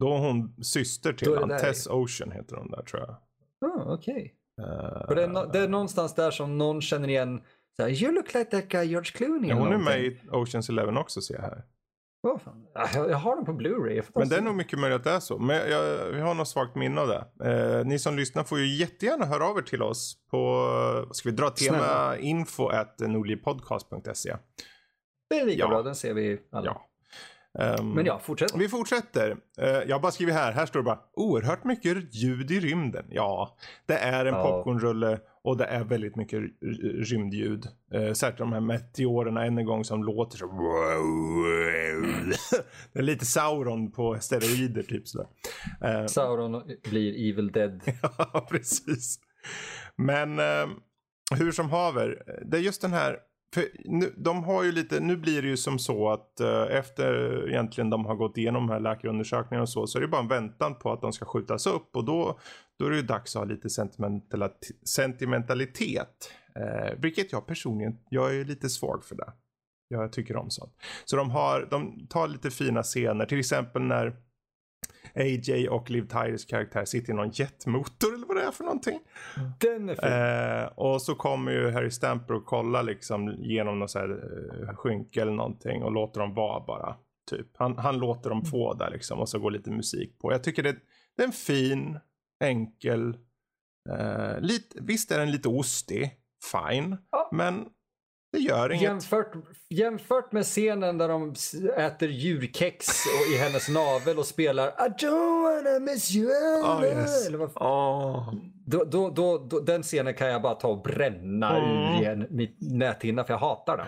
Då är hon syster till där. Tess Ocean heter hon där tror jag. ah, okej. Eh, För det, är no, det är någonstans där som någon känner igen, så här, you look like that guy George Clooney. ja, hon är med i Oceans 11 också ser jag här. Vad fan? Ja, Jag, jag har den på Blu-ray. Jag Men det är nog mycket möjligt att det är så. Men jag, jag, vi har något svagt minne av det. Eh, ni som lyssnar får ju jättegärna höra av er till oss på, ska vi dra tema Snälla. info at nordlivpodcast.se. Det är lika Ja. bra, den ser vi alla. Ja. Ehm, Men ja, fortsätt. Vi fortsätter. Eh, jag bara skrivit här, här står det bara oerhört mycket ljud i rymden. Ja, det är en Ja. popcornrulle och det är väldigt mycket rymdljud. Eh, särskilt de här meteorerna än en gång som låter så. det är lite Sauron på steroider typ sådär. Eh, Sauron blir Evil Dead. Ja, precis. Men eh, hur som haver, det är just den här, nu, de har ju lite, nu blir det ju som så att eh, efter egentligen de har gått igenom de här läkarundersökningarna och så, så är det bara en väntan på att de ska skjutas upp och då, då är det ju dags att ha lite sentimentalitet. Eh, vilket jag personligen, jag är lite svag för det. Jag tycker om sånt. Så de, har, de tar lite fina scener, till exempel när AJ och Liv Tyres karaktär sitter i någon jetmotor eller vad det är för någonting. Den är fin. Eh, och så kommer ju Harry Stamper och kollar liksom genom någon så här eh, skynke eller någonting och låter dem vara bara. Typ. Han, han låter dem få där liksom och så går lite musik på. Jag tycker det, det är en fin, enkel, eh, lite, visst är den lite ostig, fine, Ja. men det gör inget. Jämfört, jämfört med scenen där de äter djurkex och i hennes navel och spelar I don't wanna miss you Oh, yes. eller vad, Åh. då, då, då, då, Den scenen kan jag bara ta och bränna Mm. ur i en mitt näthinna för jag hatar den.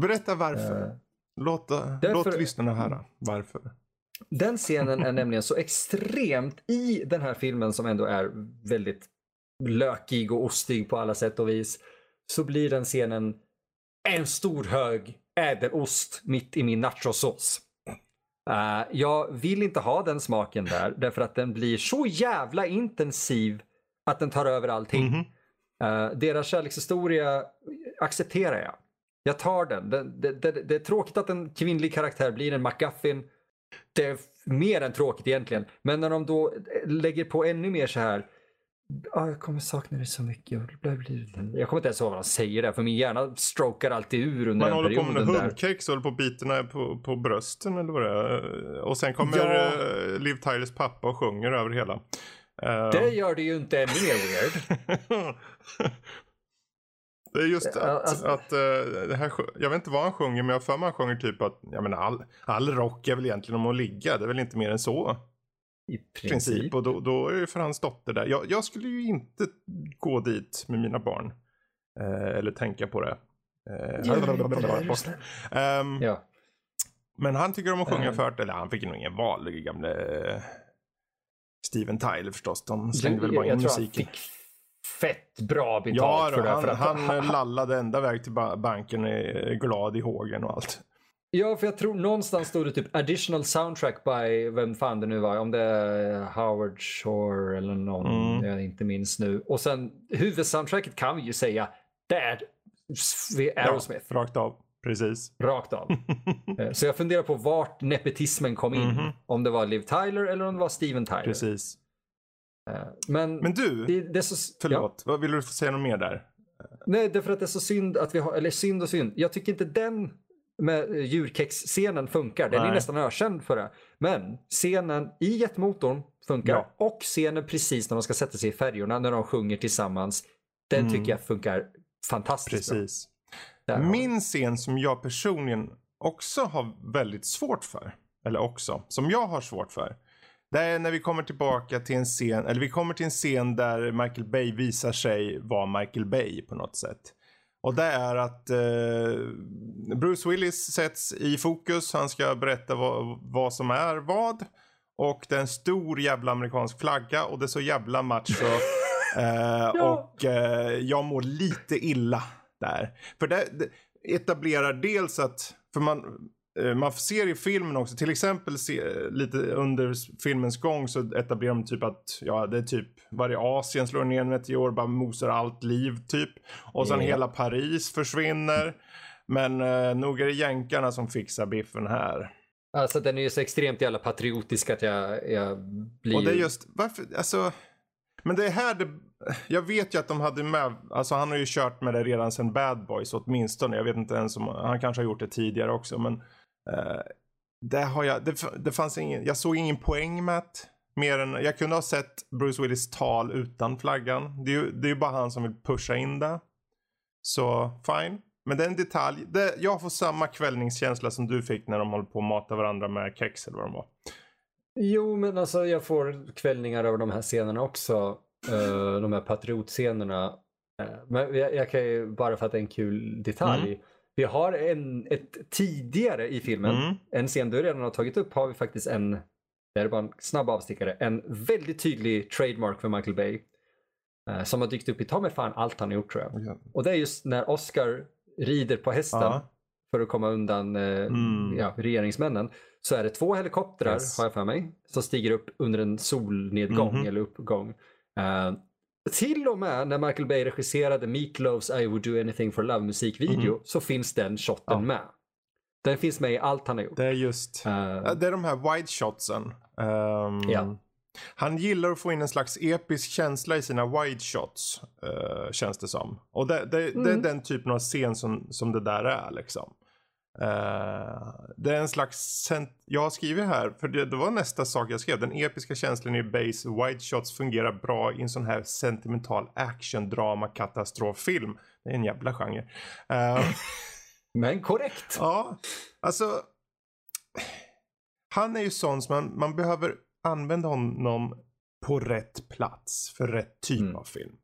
Berätta varför. Eh, Låt, därför- låt lyssnarna höra varför. Den scenen är nämligen så extremt i den här filmen som ändå är väldigt lökig och ostig på alla sätt och vis. Så blir den scenen en stor hög ädelost mitt i min nachosås. Uh, jag vill inte ha den smaken där därför att den blir så jävla intensiv att den tar över allting. Mhm. Eh, deras kärlekshistoria accepterar jag. Jag tar den. Det, det, det, det är tråkigt att en kvinnlig karaktär blir en McGuffin. Det är mer än tråkigt egentligen. Men när de då lägger på ännu mer så här. "Ah, jag kommer sakna dig så mycket. bla, bla." Jag kommer inte ens ihåg vad de säger där för min hjärna strokar alltid ur under Man den håller på med perioden. hundkex och håller på att bita på, på brösten eller vad det är. Och sen kommer Ja. eh, Liv Tylers pappa och sjunger över hela. Eh, Det gör det ju inte ännu mer weird. det är just att, alltså- att eh, det här, jag vet inte vad han sjunger men jag har för mig han sjunger typ att, jag menar all, all rock är väl egentligen om att ligga, det är väl inte mer än så. I princip. princip. Och då, då är det för hans dotter där. Jag, jag skulle ju inte gå dit med mina barn. Eh, eller tänka på det. Eh, Ehm, Ja. Men han tycker om att sjunga Eh. för eller han fick nog ingen val, gamle eh, Steven Tyler förstås. De slängde väl bara in musiken. fick fett bra betalt Ja, för det. han, för att, han lallade ända väg till ba- banken eh, glad i hågen och allt. Ja, för jag tror någonstans stod det typ additional soundtrack by vem fan det nu var. Om det är Howard Shore eller någon Mm. jag inte minns nu. Och sen huvudsoundtracket kan vi ju säga det är Aerosmith. Ja, rakt av. Precis. Rakt av. Eh, Så jag funderar på vart nepotismen kom in. Mhm. Om det var Liv Tyler eller om det var Steven Tyler. Precis. Eh, Men, Men du, det, det är så... Ja. förlåt. Vad Vill du säga något mer där? Nej, det är för att det är så synd att vi har, eller synd och synd. Jag tycker inte den med eh, djurkex-scenen funkar. Den är Nej. nästan ökänd för det. Men scenen i jetmotorn funkar Ja. och scenen precis när de ska sätta sig i färjorna när de sjunger tillsammans. Den Mm. tycker jag funkar fantastiskt bra. Precis. Vi. Min scen som jag personligen också har väldigt svårt för, eller också, som jag har svårt för. Det är när vi kommer tillbaka till en scen, eller vi kommer till en scen där Michael Bay visar sig vara Michael Bay på något sätt. Och det är att eh, Bruce Willis sätts i fokus. Han ska berätta vad, vad som är vad. Och det är en stor jävla amerikansk flagga och det är så jävla macho. eh, ja. Och eh, jag mår lite illa där. För det, det etablerar dels att, för man, man ser i filmen också, till exempel se, lite under filmens gång så etablerar de typ att, ja det är typ, var det Asien slår ner en meteor, bara mosar allt liv typ. Och sen yeah. hela Paris försvinner. Men eh, nog är det jänkarna som fixar biffen här. Alltså den är ju så extremt jävla patriotisk att jag, jag blir... Och det är just, varför, alltså. Men det är här det, jag vet ju att de hade med, alltså han har ju kört med det redan sedan Bad Boys åtminstone. Jag vet inte ens om, han kanske har gjort det tidigare också men. Uh, det har jag, det, det fanns ingen, jag såg ingen poäng med det. Mer än, jag kunde ha sett Bruce Willis tal utan flaggan. Det är ju det är bara han som vill pusha in det. Så fine. Men det är en detalj. Det, jag får samma kvällningskänsla som du fick när de håller på att mata varandra med kex eller vad de var. Jo, men alltså jag får kvällningar över de här scenerna också. Uh, de här patriotscenerna. Uh, men jag, jag, kan ju, bara för att det är en kul detalj. Mm. Vi har en, ett tidigare i filmen, mm. en scen du redan har tagit upp, har vi faktiskt en, det är bara en snabb avstickare, en väldigt tydlig trademark för Michael Bay. Uh, som har dykt upp i ta mig fan allt han har gjort tror jag. Ja. Och det är just när Oscar rider på hästen ja. för att komma undan eh, mm. ja, regeringsmännen. Så är det två helikoptrar, yes. har jag för mig, som stiger upp under en solnedgång mm -hmm. eller uppgång. Uh, till och med när Michael Bay regisserade Meatloafs I would do anything for love musikvideo mm. så finns den shoten ja. med. Den finns med i allt han har gjort. Det är just, uh, det är de här wide shotsen. Um, ja. Han gillar att få in en slags episk känsla i sina wide shots. Uh, känns det som. Och det, det, mm. det, är mm. den typen av scen som, som det där är liksom. Uh, det är en slags, jag har skrivit här, för det, det, var nästa sak jag skrev. Den episka känslan i base wide shots fungerar bra i en sån här sentimental action drama katastroffilm. Det är en jävla genre. Uh, Men korrekt. Ja, alltså. Han är ju sån som man, man behöver använda honom på rätt plats för rätt typ mm. av film.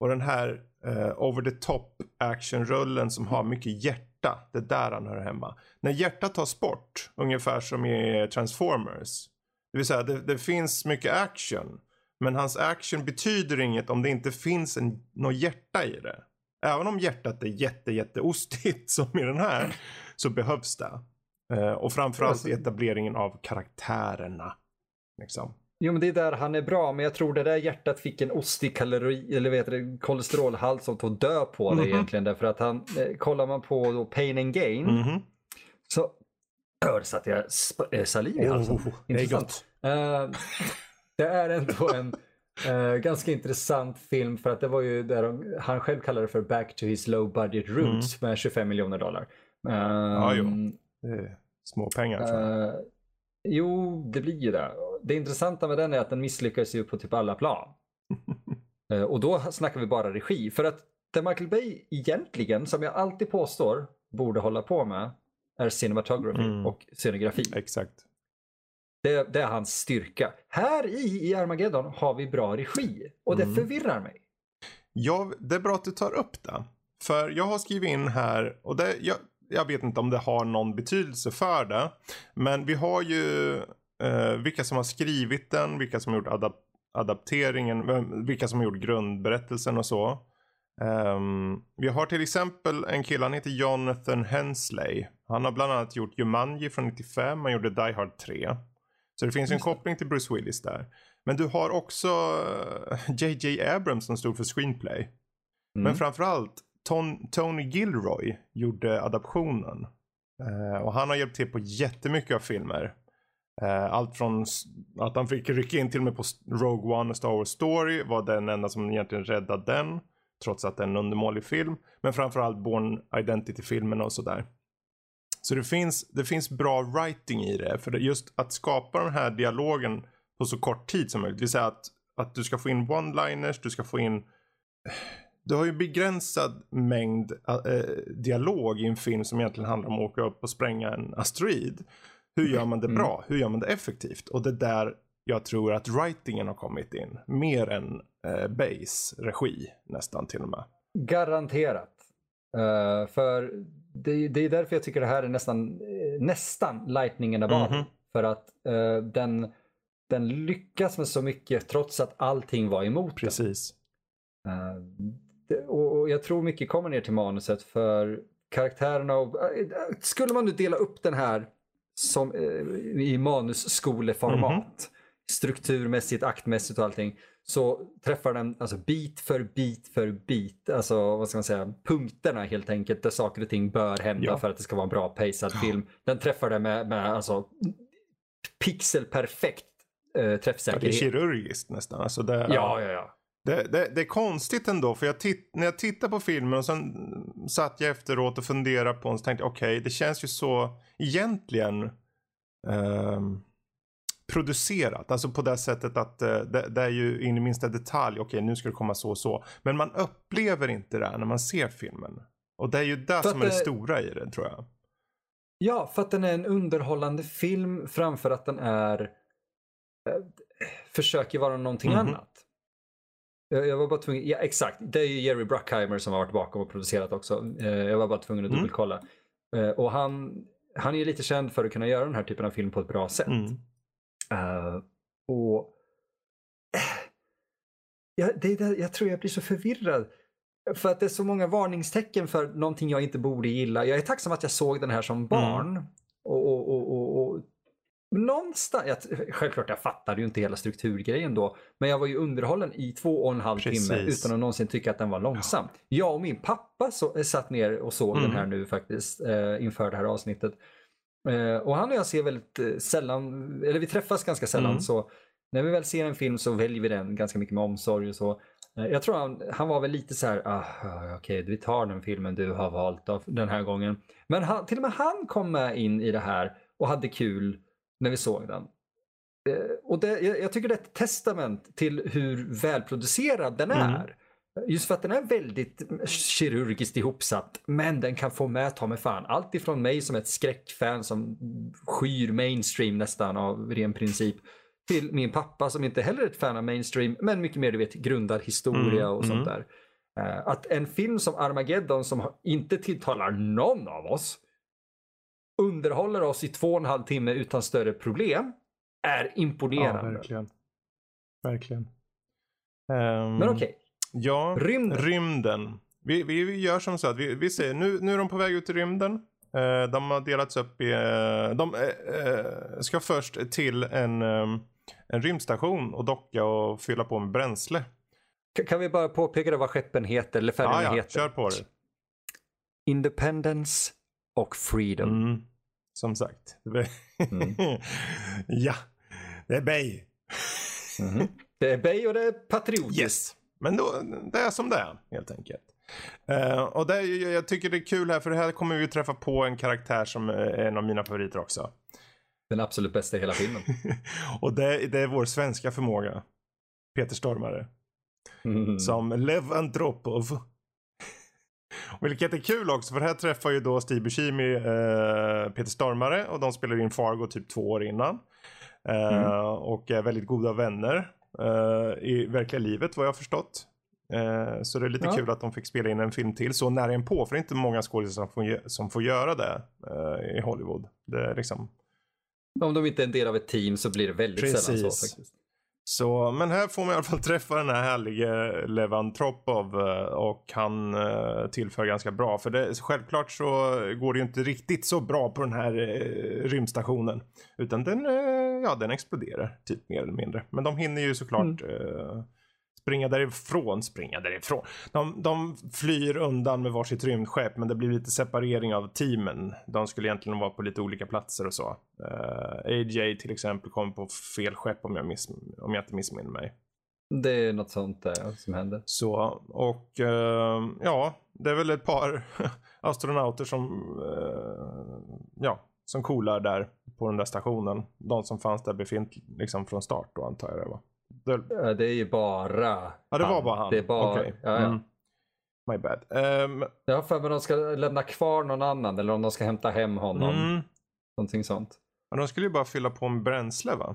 Och den här uh, over the top actionrullen som har mycket hjärta, det är där han hör hemma. När hjärtat tas bort, ungefär som i Transformers. Det vill säga det, det finns mycket action. Men hans action betyder inget om det inte finns en, något hjärta i det. Även om hjärtat är jätte, jätte ostigt som i den här. Så behövs det. Uh, och framförallt i etableringen av karaktärerna. Liksom. Jo men det är där han är bra, men jag tror det där hjärtat fick en ostig kalori, eller vet det, kolesterolhalt som tog dö på det mm -hmm. egentligen. Därför att han, eh, kollar man på då Pain and Gain mm -hmm. så hör så att jag äh, saliv i halsen. Oh, intressant. Det är, uh, det är ändå en uh, ganska intressant film för att det var ju där de, han själv kallade det för Back to his low budget roots mm. med 25 miljoner dollar. Uh, ja, jo. Små pengar. Uh, jo, det blir ju det det intressanta med den är att den misslyckas ju på typ alla plan. Eh, och då snackar vi bara regi. För att det Michael Bay egentligen, som jag alltid påstår, borde hålla på med är cinematography mm. och scenografi. Exakt. Det, det, är hans styrka. Här i, i Armageddon har vi bra regi och det mm. förvirrar mig. Ja, det är bra att du tar upp det. För jag har skrivit in här, och det, jag, jag vet inte om det har någon betydelse för det. Men vi har ju eh, vilka som har skrivit den, vilka som har gjort adap adapteringen, vilka som har gjort grundberättelsen och så. Um, vi har till exempel en kille, han heter Jonathan Hensley. Han har bland annat gjort Jumanji från 95, han gjorde Die Hard 3. Så det finns en koppling till Bruce Willis där. Men du har också JJ eh, Abrams som stod för screenplay. Mm. Men framförallt Ton Tony Gilroy gjorde adaptionen. Uh, och han har hjälpt till på jättemycket av filmer. Eh, allt från att han fick rycka in till och med på Rogue One och Star Wars Story var den enda som egentligen räddade den. Trots att det är en undermålig film. Men framförallt Born Identity-filmen och sådär. Så det finns, det finns bra writing i det. För just att skapa den här dialogen på så kort tid som möjligt. Det vill säga att, att du ska få in one-liners, du ska få in du har ju begränsad mängd äh, dialog i en film som egentligen handlar om att åka upp och spränga en asteroid. Hur gör man det Mm. bra? Hur gör man det effektivt? Och det är där jag tror att writingen har kommit in. Mer än äh, Bays regi nästan till och med. Garanterat. Eh, för det, det är därför jag tycker det här är nästan, eh, nästan lightningen above. Mhm. För att eh, den, den lyckas med så mycket trots att allting var emot den. Precis. Eh, det- och, och jag tror mycket kommer ner till manuset för karaktärerna och eh, skulle man nu dela upp den här som, eh, i manusskoleformat strukturmässigt, aktmässigt och allting så träffar den alltså bit för bit för bit, alltså vad ska man säga, punkterna helt enkelt där saker och ting bör hända Ja. för att det ska vara en bra pacad film. Den träffar det med, med alltså pixelperfekt eh, Ja, det är träffsäkerhet. kirurgiskt nästan. Alltså det, Ja, ja, ja. Det, det, det är konstigt ändå för jag när jag tittar på filmen och sen satt jag efteråt och funderade på den så tänkte jag okej det känns ju så egentligen ehm, producerat. Alltså på det sättet att eh, det, det är ju in i minsta detalj okej nu ska det komma så och så. Men man upplever inte det när man ser filmen. Och det är ju det som är det det- stora i det tror jag. Ja, för att den är en underhållande film framför att den är eh, försöker vara någonting Mhm. annat. Jag, var bara tvungen, ja exakt, det är ju Jerry Bruckheimer som har varit bakom och producerat också. Eh, jag var bara tvungen att Mm. dubbelkolla. Eh, och han, han är ju lite känd för att kunna göra den här typen av film på ett bra sätt. Mm. Eh, och ja, det där, jag tror jag blir så förvirrad. För att det är så många varningstecken för någonting jag inte borde gilla. Jag är tacksam att jag såg den här som barn. Och, och, och, och, och någonstans, jag, självklart jag fattade ju inte hela strukturgrejen då. Men jag var ju underhållen i två och en halv Precis. timme utan att någonsin tycka att den var långsam. Jag och min pappa så, satt ner och såg Mm. den här nu faktiskt eh, inför det här avsnittet. Eh, och han och jag ser väldigt eh, sällan, eller vi träffas ganska sällan Mm. så när vi väl ser en film så väljer vi den ganska mycket med omsorg och så. Eh, jag tror han, han var väl lite så här, ah, okej vi tar den filmen du har valt av den här gången. Men han, till och med han kom med in i det här och hade kul när vi såg den. Eh, och det, jag, tycker det är ett testament till hur välproducerad den Mm. är. Just för att den är väldigt kirurgiskt ihopsatt. Men den kan få med ta med fan allt ifrån mig som ett skräckfan som skyr mainstream nästan av ren princip. Till min pappa som inte heller är ett fan av mainstream men mycket mer du vet grundad historia Mm, och sånt där. Eh, Att en film som Armageddon som inte tilltalar någon av oss underhåller oss i två och en halv timme utan större problem är Ja, imponerande. verkligen. Verkligen. Ehm, men okej, Ja, Rymden. rymden. Vi, vi, vi gör som så att vi, vi säger nu, nu är de på väg ut i rymden. Eh, de har delats upp i, eh, de eh, ska först till en, eh, en rymdstation och docka och fylla på med bränsle. Ka- kan vi bara påpeka vad skeppen heter eller färgerna Ja, ja, heter? kör på det. Independence och Freedom. Mm, som sagt. Mm. ja, det är Bay. Mhm. Det är Bay och det är patriotiskt. Yes. Men då, det är som det är helt enkelt. Eh, och det jag tycker det är kul här för här kommer vi träffa på en karaktär som är en av mina favoriter också. Den absolut bästa i hela filmen. och det, det är vår svenska förmåga. Peter Stormare. Mm. Som Lev Andropov. Vilket är kul också för här träffar ju då Steve Buscemi eh, Peter Stormare och de spelade in Fargo typ två år innan. Eh, Mm. Och är väldigt goda vänner eh, i verkliga livet vad jag har förstått. Eh, så det är lite Ja. kul att de fick spela in en film till så nära en på för det är inte många skådespelare som får, som får göra det eh, i Hollywood. Det är liksom Om de inte är en del av ett team så blir det väldigt sällan så Precis. faktiskt. Så, men här får man i alla fall träffa den här härliga Levan Tropov eh, och han eh, tillför ganska bra. För det, självklart så går det ju inte riktigt så bra på den här eh, rymdstationen. Utan den, ja, den exploderar typ mer eller mindre. Men de hinner ju såklart eh, springa därifrån, springa därifrån. De, de flyr undan med varsitt rymdskepp men det blir lite separering av teamen. De skulle egentligen vara på lite olika platser och så. Eh, AJ till exempel kom på fel skepp om jag, miss, om jag inte missminner mig. Det är något sånt där som händer. Så, och eh, ja, det är väl ett par astronauter som, eh, ja, som coolar där på den där stationen. De som fanns där befint, liksom från start då antar jag det var. Det, Ja, Det är ju bara Ja, det var bara han. Det är bara, Okej. ja, ja. Mm. My bad. Um, jag har för mig att de ska lämna kvar någon annan eller om de ska hämta hem honom. Mm. Någonting sånt. Men de skulle ju bara fylla på med bränsle va?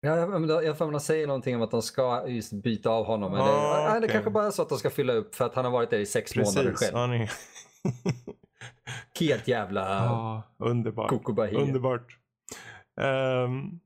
Ja, jag har för mig att de säger någonting om att de ska just byta av honom. Ah, det, okay. det kanske bara är så att de ska fylla upp för att han har varit där i sex Precis. månader själv. Han är... Helt jävla ah, underbart. underbart. Um,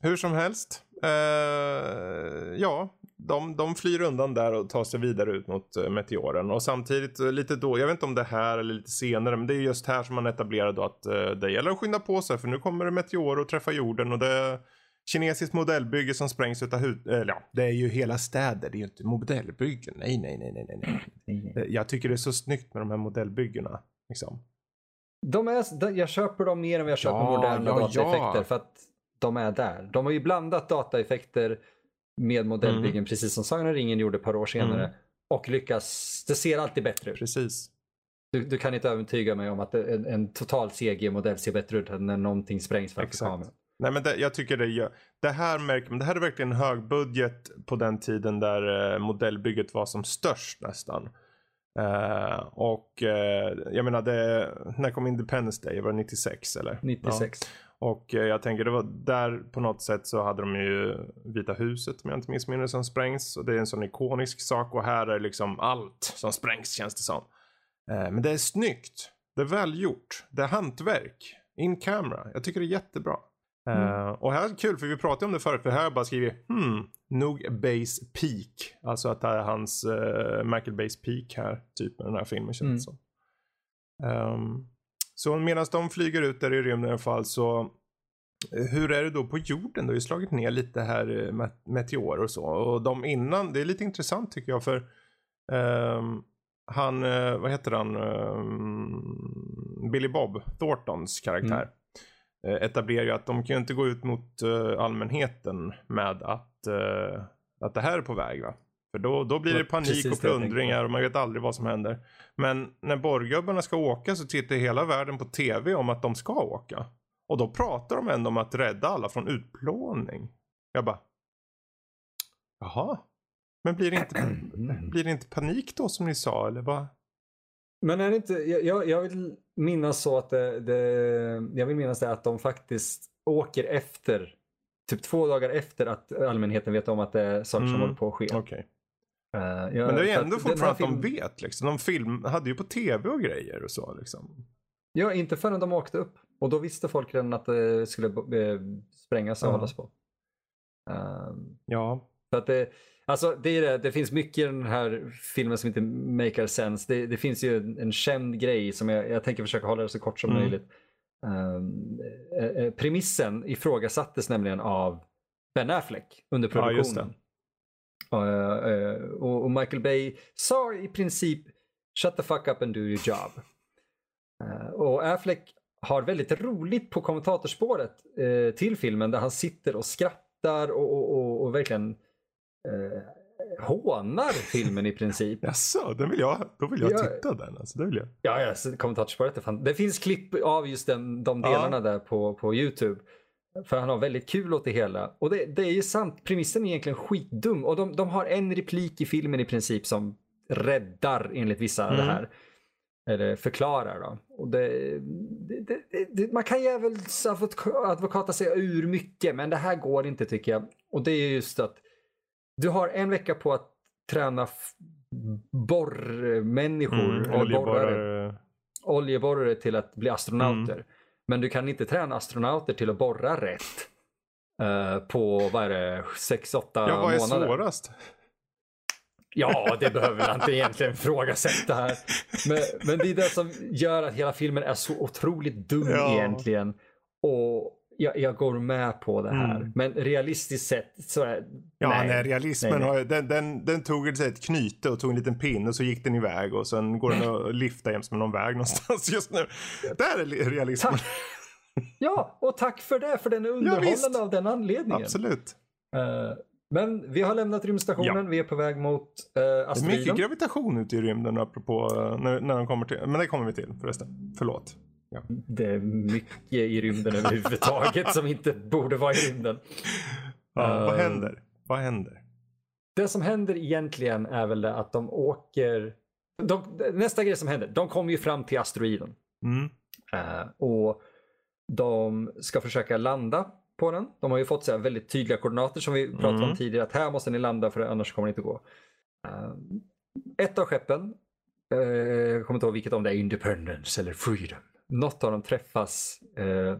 hur som helst. Uh, ja, de, de flyr undan där och tar sig vidare ut mot uh, meteoren. Och samtidigt uh, lite då, jag vet inte om det här eller lite senare, men det är just här som man etablerar då att uh, det gäller att skynda på sig för nu kommer det meteorer och träffa jorden och det är kinesiskt modellbygge som sprängs utav hud, eller ja, det är ju hela städer, det är ju inte modellbyggen. Nej, nej, nej, nej, nej. nej. Jag tycker det är så snyggt med de här modellbyggena. Liksom. De är, jag köper dem mer än vad jag köper ja, moderna ja, dataeffekter ja. för att de är där. De har ju blandat dataeffekter med modellbyggen mm. precis som Sagan och ringen gjorde ett par år senare. Mm. Och lyckas, det ser alltid bättre ut. Precis. Du, du kan inte övertyga mig om att en, en total CG-modell ser bättre ut än när någonting sprängs framför kameran. Nej men det, jag tycker det gör, det här märker man, det här är verkligen hög budget på den tiden där eh, modellbygget var som störst nästan. Uh, och uh, jag menar, det, när kom Independence Day? Var det 96 eller? 96. Ja. Och uh, jag tänker det var där på något sätt så hade de ju Vita huset om jag inte minns mindre som sprängs. Och det är en sån ikonisk sak och här är liksom allt som sprängs känns det som. men det är snyggt. Det är välgjort. Det är hantverk. In camera. Jag tycker det är jättebra. Mm. Uh, och här är det kul för vi pratade om det förut för här har jag bara skrivit hmm, nog base peak. Alltså att det är hans uh, Michael Base peak här, typ med den här filmen känns det mm. som. Um, så medan de flyger ut där i rymden i alla fall så eh, hur är det då på jorden? Det har ju slagit ner lite här met meteorer och så. Och de innan, det är lite intressant tycker jag för um, han, uh, vad heter han, um, Billy Bob Thorntons karaktär. Mm Eh, etablerar ju att de kan ju inte gå ut mot allmänheten med att, att det här är på väg. Va? För då, då blir det panik Precis och plundringar och man vet aldrig vad som händer. Men när borggubbarna ska åka så tittar hela världen på tv om att de ska åka. Och då pratar de ändå om att rädda alla från utplåning. Jag bara. Jaha. Men blir det inte, blir det inte panik då som ni sa eller vad? Men är det inte, jag, jag vill minnas så att det, det, jag vill minnas det att de faktiskt åker efter, typ två dagar efter att allmänheten vet om att det är saker som mm. håller på att ske. Okay. Uh, jag, Men det är ändå fortfarande att film... de vet liksom. De film, hade ju på tv och grejer och så liksom. Ja, inte förrän de åkte upp. Och då visste folk redan att det skulle sprängas och uh. hållas på. Uh, ja. Så att det, Alltså det, är det, det finns mycket i den här filmen som inte makar sense. Det, det finns ju en, en känd grej som jag, jag tänker försöka hålla det så kort som mm. möjligt. Eh, premissen ifrågasattes nämligen av Ben Affleck under produktionen. Ja, uh, uh, och, och, Michael Bay sa i princip shut the fuck up and do your job. Uh, och Affleck har väldigt roligt på kommentatorspåret till filmen där han sitter och skrattar och, och, och, och verkligen eh, hånar filmen i princip. Jaså, den vill jag, då vill jag ja, titta den. Alltså, det vill jag. Ja, ja kommentatorspåret är fan. Det finns klipp av just den, de delarna ja. där på, på YouTube. För han har väldigt kul åt det hela. Och det, det är ju sant, premissen är egentligen skitdum. Och de, de har en replik i filmen i princip som räddar enligt vissa mm. det här. Eller förklarar då. Och det, det, man kan advokata sig ur mycket men det här går inte tycker jag. Och det är just att du har en vecka på att träna borrmänniskor. Mm, oljeborrare. oljeborrare till att bli astronauter. Mm. Men du kan inte träna astronauter till att borra rätt. Uh, på vad är det, 6-8 månader. Ja, vad är månader. svårast? Ja, det behöver man inte egentligen ifrågasätta här. Men, men det är det som gör att hela filmen är så otroligt dum ja. egentligen. Och jag, jag, går med på det här. Mm. Men realistiskt sett så är Ja, nej, nej realismen nej, nej. Har, den, den, den tog ett knyte och tog en liten pin och så gick den iväg och sen går den och lyfta jäms med någon väg någonstans just nu. Där är realismen. Tack. Ja, och tack för det, för den är underhållande ja, av den anledningen. Absolut. Uh, men vi har lämnat rymdstationen, ja. vi är på väg mot uh, asteroiden. Mycket gravitation ute i rymden apropå uh, när, när de kommer till, men det kommer vi till förresten. Förlåt. Ja. Det är mycket i rymden överhuvudtaget som inte borde vara i rymden. Ja, uh, vad händer? Vad händer? Det som händer egentligen är väl det att de åker de, nästa grej som händer, de kommer ju fram till asteroiden. Mm. Uh, och de ska försöka landa på den. De har ju fått så väldigt tydliga koordinater som vi pratade Mm. om tidigare. Att här måste ni landa för annars kommer det inte gå. Uh, ett av skeppen, jag kommer inte ihåg vilket om det är Independence eller Freedom. Något av dem träffas uh, uh,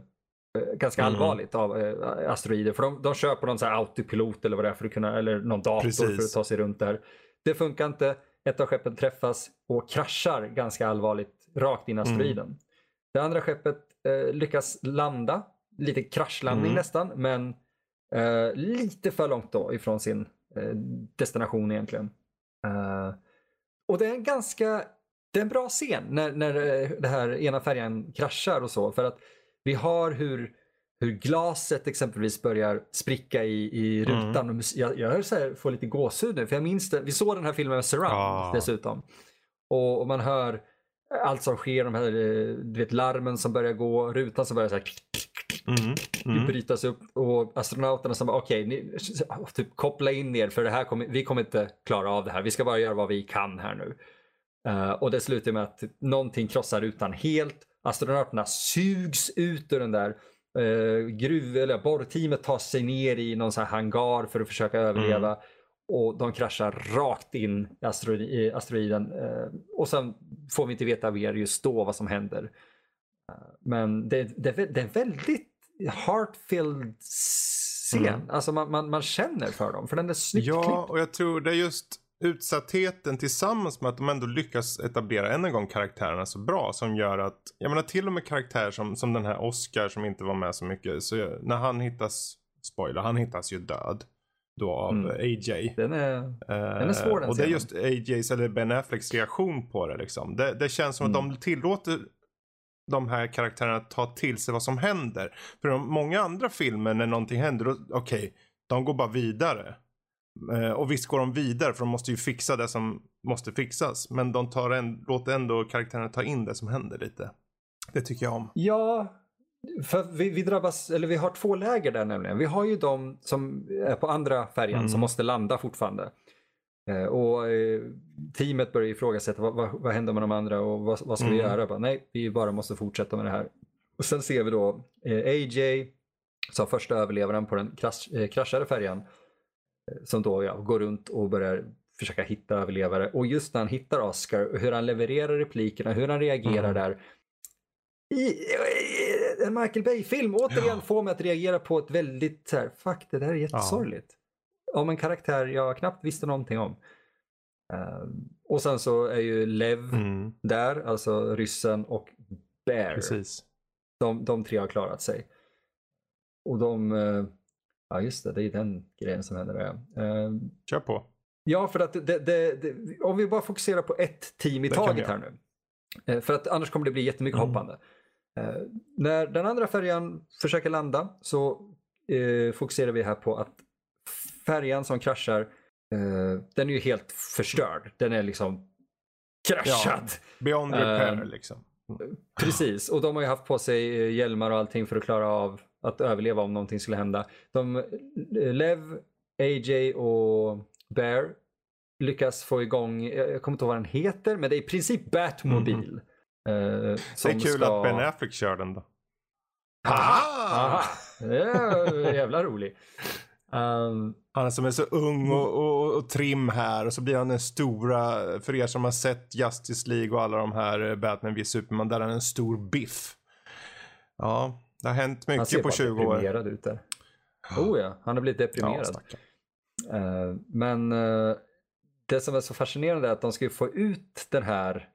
ganska Mm. allvarligt av uh, asteroider. För de, de kör på någon så autopilot eller vad det är för att kunna, eller någon dator Precis. för att ta sig runt där. Det funkar inte. Ett av skeppen träffas och kraschar ganska allvarligt rakt in i asteroiden. Det andra skeppet eh, lyckas landa, lite kraschlandning Mm. nästan, men eh, lite för långt då ifrån sin eh, destination egentligen. Eh, och det är en ganska, det är en bra scen när, när eh, det här ena färjan kraschar och så, för att vi har hur hur glaset exempelvis börjar spricka i, i rutan. Och mus- Jag, jag så här, får lite gåshud nu, för jag minns det. Vi såg den här filmen med Surround Ah. dessutom. Och, och man hör allt som sker, de här eh, du vet, larmen som börjar gå, rutan som börjar så här, Mm. Mm. brytas upp och astronauterna som bara okej, ni- typ koppla in er för det här kommer, vi kommer inte klara av det här. Vi ska bara göra vad vi kan här nu. Eh, och det slutar med att någonting krossar rutan helt. Astronauterna sugs ut ur den där uh, gruv eller borrteamet tar sig ner i någon sån här hangar för att försöka överleva. Och de kraschar rakt in i asteroid, asteroiden. eh, och sen får vi inte veta mer just då vad som händer. Men det, det, det är en väldigt heartfilled scen. Mm. Alltså man, man, man känner för dem, för den är snyggt Ja, klippt. och jag tror det är just utsattheten tillsammans med att de ändå lyckas etablera än en gång karaktärerna så bra som gör att, jag menar till och med karaktärer som, som den här Oscar som inte var med så mycket, så när han hittas, spoiler, han hittas ju död då av Mm. AJ. Den är, Den är svår, den Och det är just AJs eller Ben Afflecks reaktion på det liksom. Det, det känns som att Mm. de tillåter de här karaktärerna att ta till sig vad som händer. För i många andra filmer när någonting händer, okej, de går bara vidare. Eh, och visst går de vidare för de måste ju fixa det som måste fixas. Men de tar en, låter ändå karaktärerna ta in det som händer lite. Det tycker jag om. Ja, för vi, vi drabbas, eller vi har två läger där nämligen. Vi har ju de som är på andra färjan Mm. som måste landa fortfarande. Eh, och eh, teamet börjar ifrågasätta vad, vad, vad händer med de andra och vad, vad ska vi Mm. göra? Bara, nej, vi bara måste fortsätta med det här. Och sen ser vi då eh, AJ, som första överlevaren på den krasch, kraschade färjan, som då ja, går runt och börjar försöka hitta överlevare. Och just när han hittar Oscar, hur han levererar replikerna, hur han reagerar Mm. där. I, i en Michael Bay-film återigen får mig att reagera på ett väldigt så här, fuck det där är jättesorgligt. Om en karaktär jag knappt visste någonting om. Eh, och sen så är ju Lev Mm, där, alltså ryssen och Bear. precis. De, de tre har klarat sig. Och de, eh, ja just det, det är den grejen som händer. Eh, Kör på. Ja, för att det, det, det, om vi bara fokuserar på ett team i Det taget här nu. Eh, För att annars kommer det bli jättemycket Mm. hoppande. Eh, när den andra färjan försöker landa så eh, fokuserar vi här på att färjan som kraschar, den är ju helt förstörd. Den är liksom kraschad. Beyond Eh, repair liksom. Precis, och de har ju haft på sig hjälmar och allting för att klara av att överleva om någonting skulle hända. De, eh, Lev, AJ och Bear lyckas få igång, jag jag kommer inte ihåg vad den heter, men det är i princip Batmobil. eh, Det är kul ska... att Ben Affleck kör den då. Aha! Det är jävla rolig. Um, Han som är så ung och, och, och trim här och så blir han den stora, för er som har sett Justice League och alla de här eh, Batman v Superman, där är han en stor biff. Ja, det har hänt han ser mycket på bara 20 år. deprimerad ut där. Oh ja, han har blivit Ja, deprimerad. stackarn. Eh, men eh, det som är så fascinerande är att de ska ju få ut den här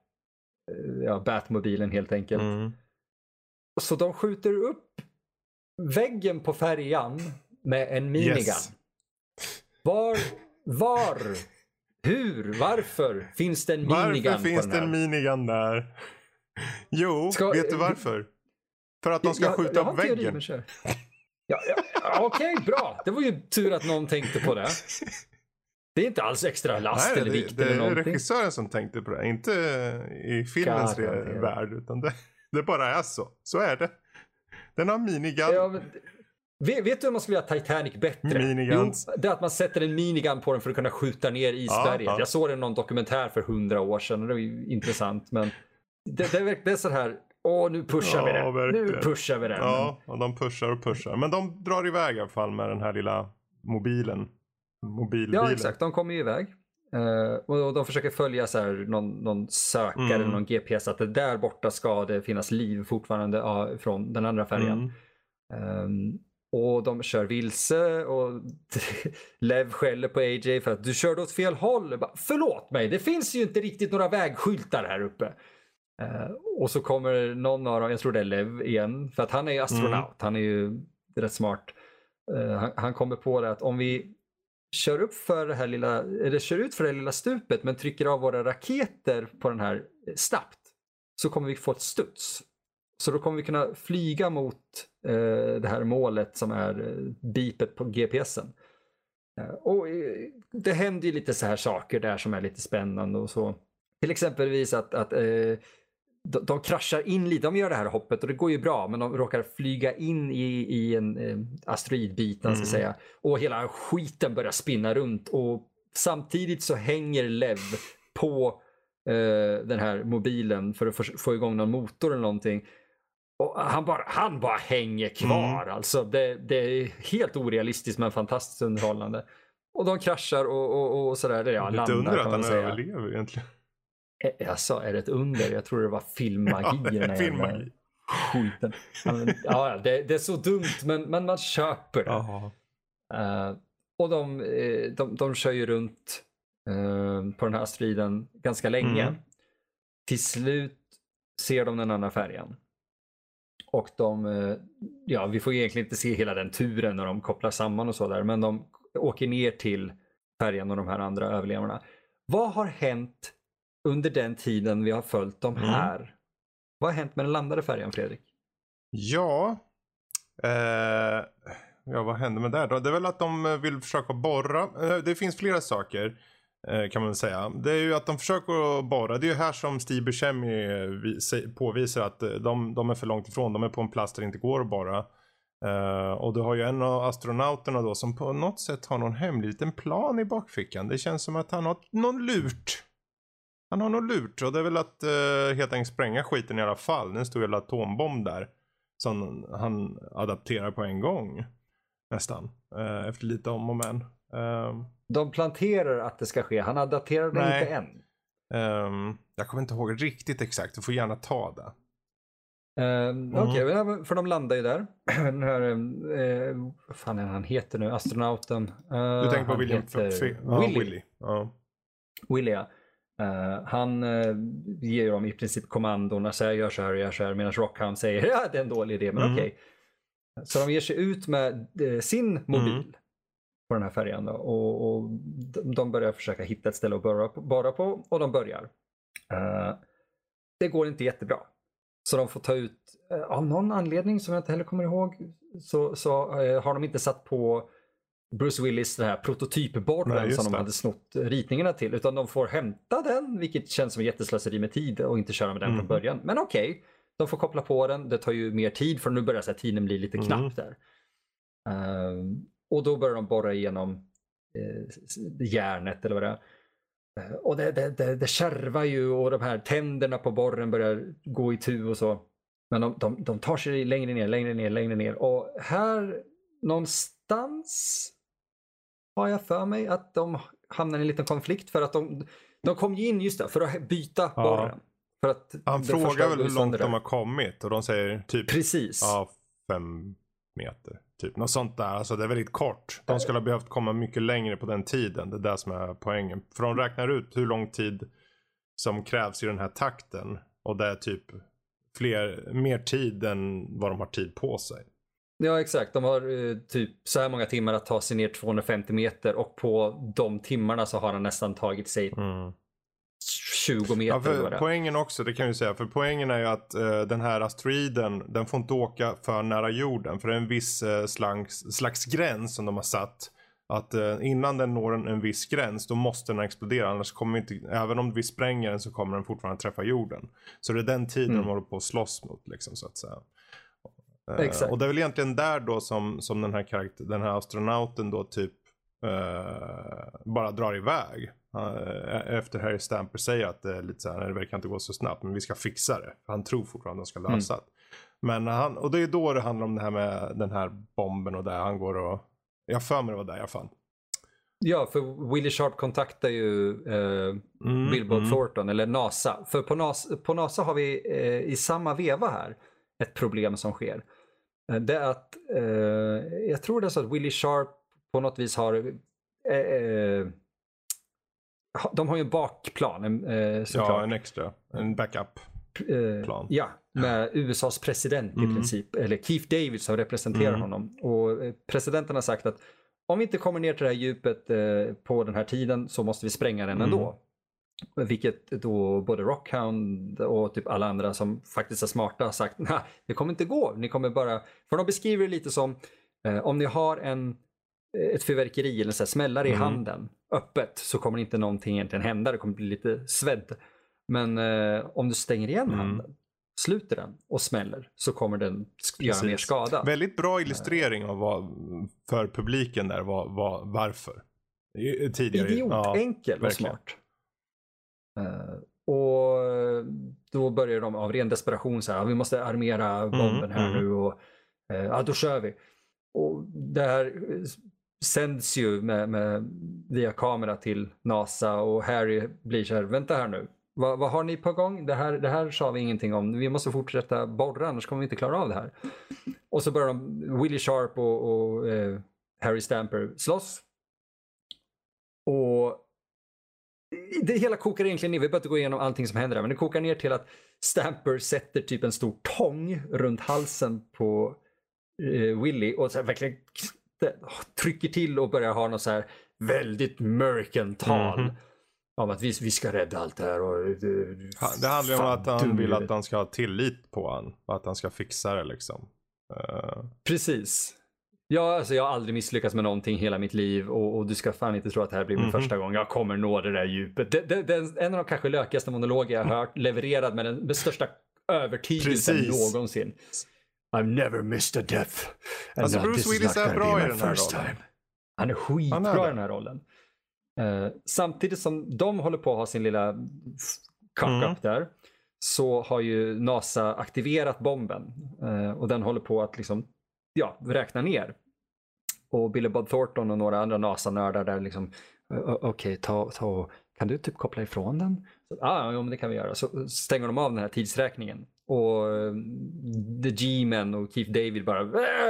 eh, ja, Batmobilen helt enkelt. Mm. Så de skjuter upp väggen på färjan med en minigun. Yes. Var, var, hur, varför finns det en minigun Varför finns på det en minigun där? Jo, Ska- vet du varför? För att de ska Jag- skjuta jag har upp väggen. kör. Ja, ja, Okej, bra. Det var ju tur att någon tänkte på det. Det är inte alls extra last Nej, eller det, vikt det eller är någonting. regissören som tänkte på det. Inte i filmens Garanterat. värld. Utan det, det bara är så. Så är det. Den har minigun. Ja, men Vet, vet du hur man skulle göra Titanic bättre? Miniguns. Jo, det är att man sätter en minigun på den för att kunna skjuta ner isberget. Ja, ja. Jag såg det i någon dokumentär för hundra år sedan det var ju intressant. Men det, det, är, det är så här, åh nu pushar vi Ja, den. verkligen. Nu pushar vi den. Ja, och de pushar och pushar. Men de drar iväg i alla fall med den här lilla mobilen. Mobilbilen. Ja, exakt. De kommer ju iväg. Eh, och de försöker följa så här, någon, någon sökare, Mm. eller någon GPS, att det där borta ska det finnas liv fortfarande ja, från den andra färjan. Mm. Ehm, och de kör vilse och Lev skäller på AJ för att du körde åt fel håll. Bara, Förlåt mig, det finns ju inte riktigt några vägskyltar här uppe. Eh, och så kommer någon av dem, jag tror det är Lev igen, för att han är ju astronaut, han är ju rätt smart. Eh, han, han kommer på det att om vi kör upp för det här lilla, eller kör ut för det här lilla stupet men trycker av våra raketer på den här eh, snabbt så kommer vi få ett studs. Så då kommer vi kunna flyga mot eh, det här målet som är eh, beepet på GPSen. Och det händer ju lite så här saker där som är lite spännande och så. Till exempelvis att, att eh, de, de kraschar in lite, de gör det här hoppet och det går ju bra men de råkar flyga in i, i en eh, asteroidbit, man ska säga. Och hela skiten börjar spinna runt och samtidigt så hänger Lev på eh, den här mobilen för att få, få igång någon motor eller någonting. Och han bara, han bara hänger kvar. Alltså det, det är helt orealistiskt men fantastiskt underhållande. Och de kraschar och, och, och sådär. Ja, Lite landar under kan att han säga. överlever egentligen. Eh, Alltså, är det ett under? Jag tror det var filmmagi. Ja, filmmagi. Skiten. Ja, det, det är så dumt men, men man köper det. Eh, och de, eh, de, de kör ju runt eh, på den här asteroiden ganska länge. Mm. Till slut ser de den andra färjan. Och de, eh, ja vi får egentligen inte se hela den turen när de kopplar samman och så där, men de åker ner till färjan och de här andra överlevarna. Vad har hänt under den tiden vi har följt dem Mm. här? Vad har hänt med den landade färjan Fredrik? Ja. Eh, ja, vad händer med det då? Det är väl att de eh, vill försöka borra. Eh, det finns flera saker. eh, Kan man säga. Det är ju att de försöker borra. Det är ju här som Steve Buscemi påvisar att de, de är för långt ifrån. De är på en plats där det inte går att borra. Eh, och du har ju en av astronauterna då som på något sätt har någon hemlig liten plan i bakfickan. Det känns som att han har någon lurt. Han har någon lurt och det är väl att uh, helt enkelt spränga skiten i alla fall. Det är en stor jävla atombomb där. Som han adapterar på en gång. Nästan. Eh, efter lite om och men. Ehm, De planterar att det ska ske, han adapterar det Nej. inte än. ehm, jag kommer inte ihåg riktigt exakt. Du får gärna ta det. Um, Okej, men för de landar ju där. Den här, eh, vad fan är han heter nu, astronauten. Eh, Du tänker på han William heter F- ja, Willy. Willy. Willy ja. Eh, han uh, ger dem i princip kommandona, säger gör så här och gör så här, medan Rockhound säger ja det är en dålig idé, men Mm. okej. Så de ger sig ut med eh, sin mobil Mm. på den här färjan då, och, och de- de börjar försöka hitta ett ställe att borra på, borra på och de börjar. Det går inte jättebra. Så de får ta ut, av någon anledning som jag inte heller kommer ihåg, så, så har de inte satt på Bruce Willis den här just som de det. hade snott ritningarna till. Utan de får hämta den, vilket känns som jätteslöseri med tid och inte köra med den Mm. från början. Men okej, de får koppla på den. Det tar ju mer tid för nu börjar så här, tiden bli lite knapp Mm. där. Ehm, och då börjar de borra igenom s- järnet eller vad det är. Eh, Och det, det, det, det kärvar ju och de här tänderna på borren börjar gå i tu och så. Men de, de, de tar sig längre ner, längre ner, längre ner. Och här någonstans har jag för mig att de hamnar i en liten konflikt för att de, de kom ju in just där för att byta Ja. borren. För att Han frågar väl hur långt de har kommit och de säger typ Precis. ja, fem meter. Typ något sånt där. Alltså det är väldigt kort. De skulle ha behövt komma mycket längre på den tiden. Det är det som är poängen. För de räknar ut hur lång tid som krävs i den här takten. Och det är typ fler, mer tid än vad de har tid på sig. Ja exakt, de har eh, typ så här många timmar att ta sig ner 250 meter och på de timmarna så har han nästan tagit sig 20 meter. Ja, för poängen också, det kan vi säga. För poängen är ju att eh, den här asteroiden, den får inte åka för nära jorden. För det är en viss eh, slags, slags gräns som de har satt. Att eh, innan den når en, en viss gräns, då måste den explodera. Annars kommer vi inte, även om vi spränger den så kommer den fortfarande träffa jorden. Så det är den tiden Mm. de håller på att slåss mot liksom så att säga. Eh, Exakt. och det är väl egentligen där då som, som den, här karaktär, den här astronauten då typ eh, bara drar iväg. Eh, efter Harry Stamper säger att det är lite så här, "Nej, det verkar inte gå så snabbt men vi ska fixa det. Han tror fortfarande att de ska lösa det. Men han, och det är då det handlar om det här med den här bomben och där han går och, jag för mig det var där jag fann. Ja, för Willie Sharp kontaktar ju eh, Mm, Billboard mm. Thornton, eller NASA. För på NASA, på NASA har vi eh, i samma veva här ett problem som sker. Eh, Det är att, eh, jag tror det är så att Willie Sharp på något vis har, eh, eh, de har ju en bakplan en, eh, Ja, en extra, en backup. Eh, plan. Ja, med USAs president i Mm. princip. Eller Keith David som representerar Mm. honom. Och presidenten har sagt att om vi inte kommer ner till det här djupet på den här tiden så måste vi spränga den Mm. ändå. Vilket då både Rockhound och typ alla andra som faktiskt är smarta har sagt nej, det kommer inte gå. Ni kommer bara... För de beskriver det lite som eh, om ni har en, eh, ett fyrverkeri eller så här, smällare i Mm. handen öppet så kommer inte någonting egentligen hända. Det kommer bli lite svedd. Men eh, om du stänger igen Mm. handen, sluter den och smäller så kommer den göra mer skada. Väldigt bra illustrering av vad, för publiken där, vad, vad, varför. I- Tidigare. Idiot, ja, enkel och verkligen. smart. Eh, och då börjar de av ren desperation så här, vi måste armera bomben här mm. nu och eh, ja, då kör vi. Och det här eh, sänds ju med, med, via kamera till NASA och Harry blir så här, vänta här nu. Vad, vad har ni på gång? Det här, det här sa vi ingenting om. Vi måste fortsätta borra annars kommer vi inte klara av det här. Och så börjar de, Willie Sharp och, och eh, Harry Stamper slåss. Och det hela kokar egentligen ner, vi behöver inte gå igenom allting som händer där, men det kokar ner till att Stamper sätter typ en stor tång runt halsen på eh, Willy och så verkligen trycker till och börjar ha något så här väldigt Merkin-tal. Mhm. Om att vi, vi ska rädda allt det här. Och, eh, Det handlar ju om att han vill att han ska ha tillit på han. Att han ska fixa det liksom. Eh, Precis. Ja, alltså jag har aldrig misslyckats med någonting hela mitt liv och, och du ska fan inte tro att det här blir min Mhm. första gång. Jag kommer nå det där djupet. Det, det, det är en av de kanske lökigaste monologer jag har hört levererad med den med största övertygelsen Precis. någonsin. I've never missed a death. And Alltså, Bruce this is Willis not är gonna bra be i my den här first rollen. time. Han är skitbra Han är i den här rollen. Eh, samtidigt som de håller på att ha sin lilla cock-up Mm. där så har ju NASA aktiverat bomben eh, och den håller på att liksom, ja, räkna ner. Och Billy Bob Thornton och några andra NASA-nördar där liksom, "Ö- ö- okej, ta, ta, kan du typ koppla ifrån den? Så, ah, ja, men det kan vi göra. Så stänger de av den här tidsräkningen. Och eh, The G-Men och Keith David bara,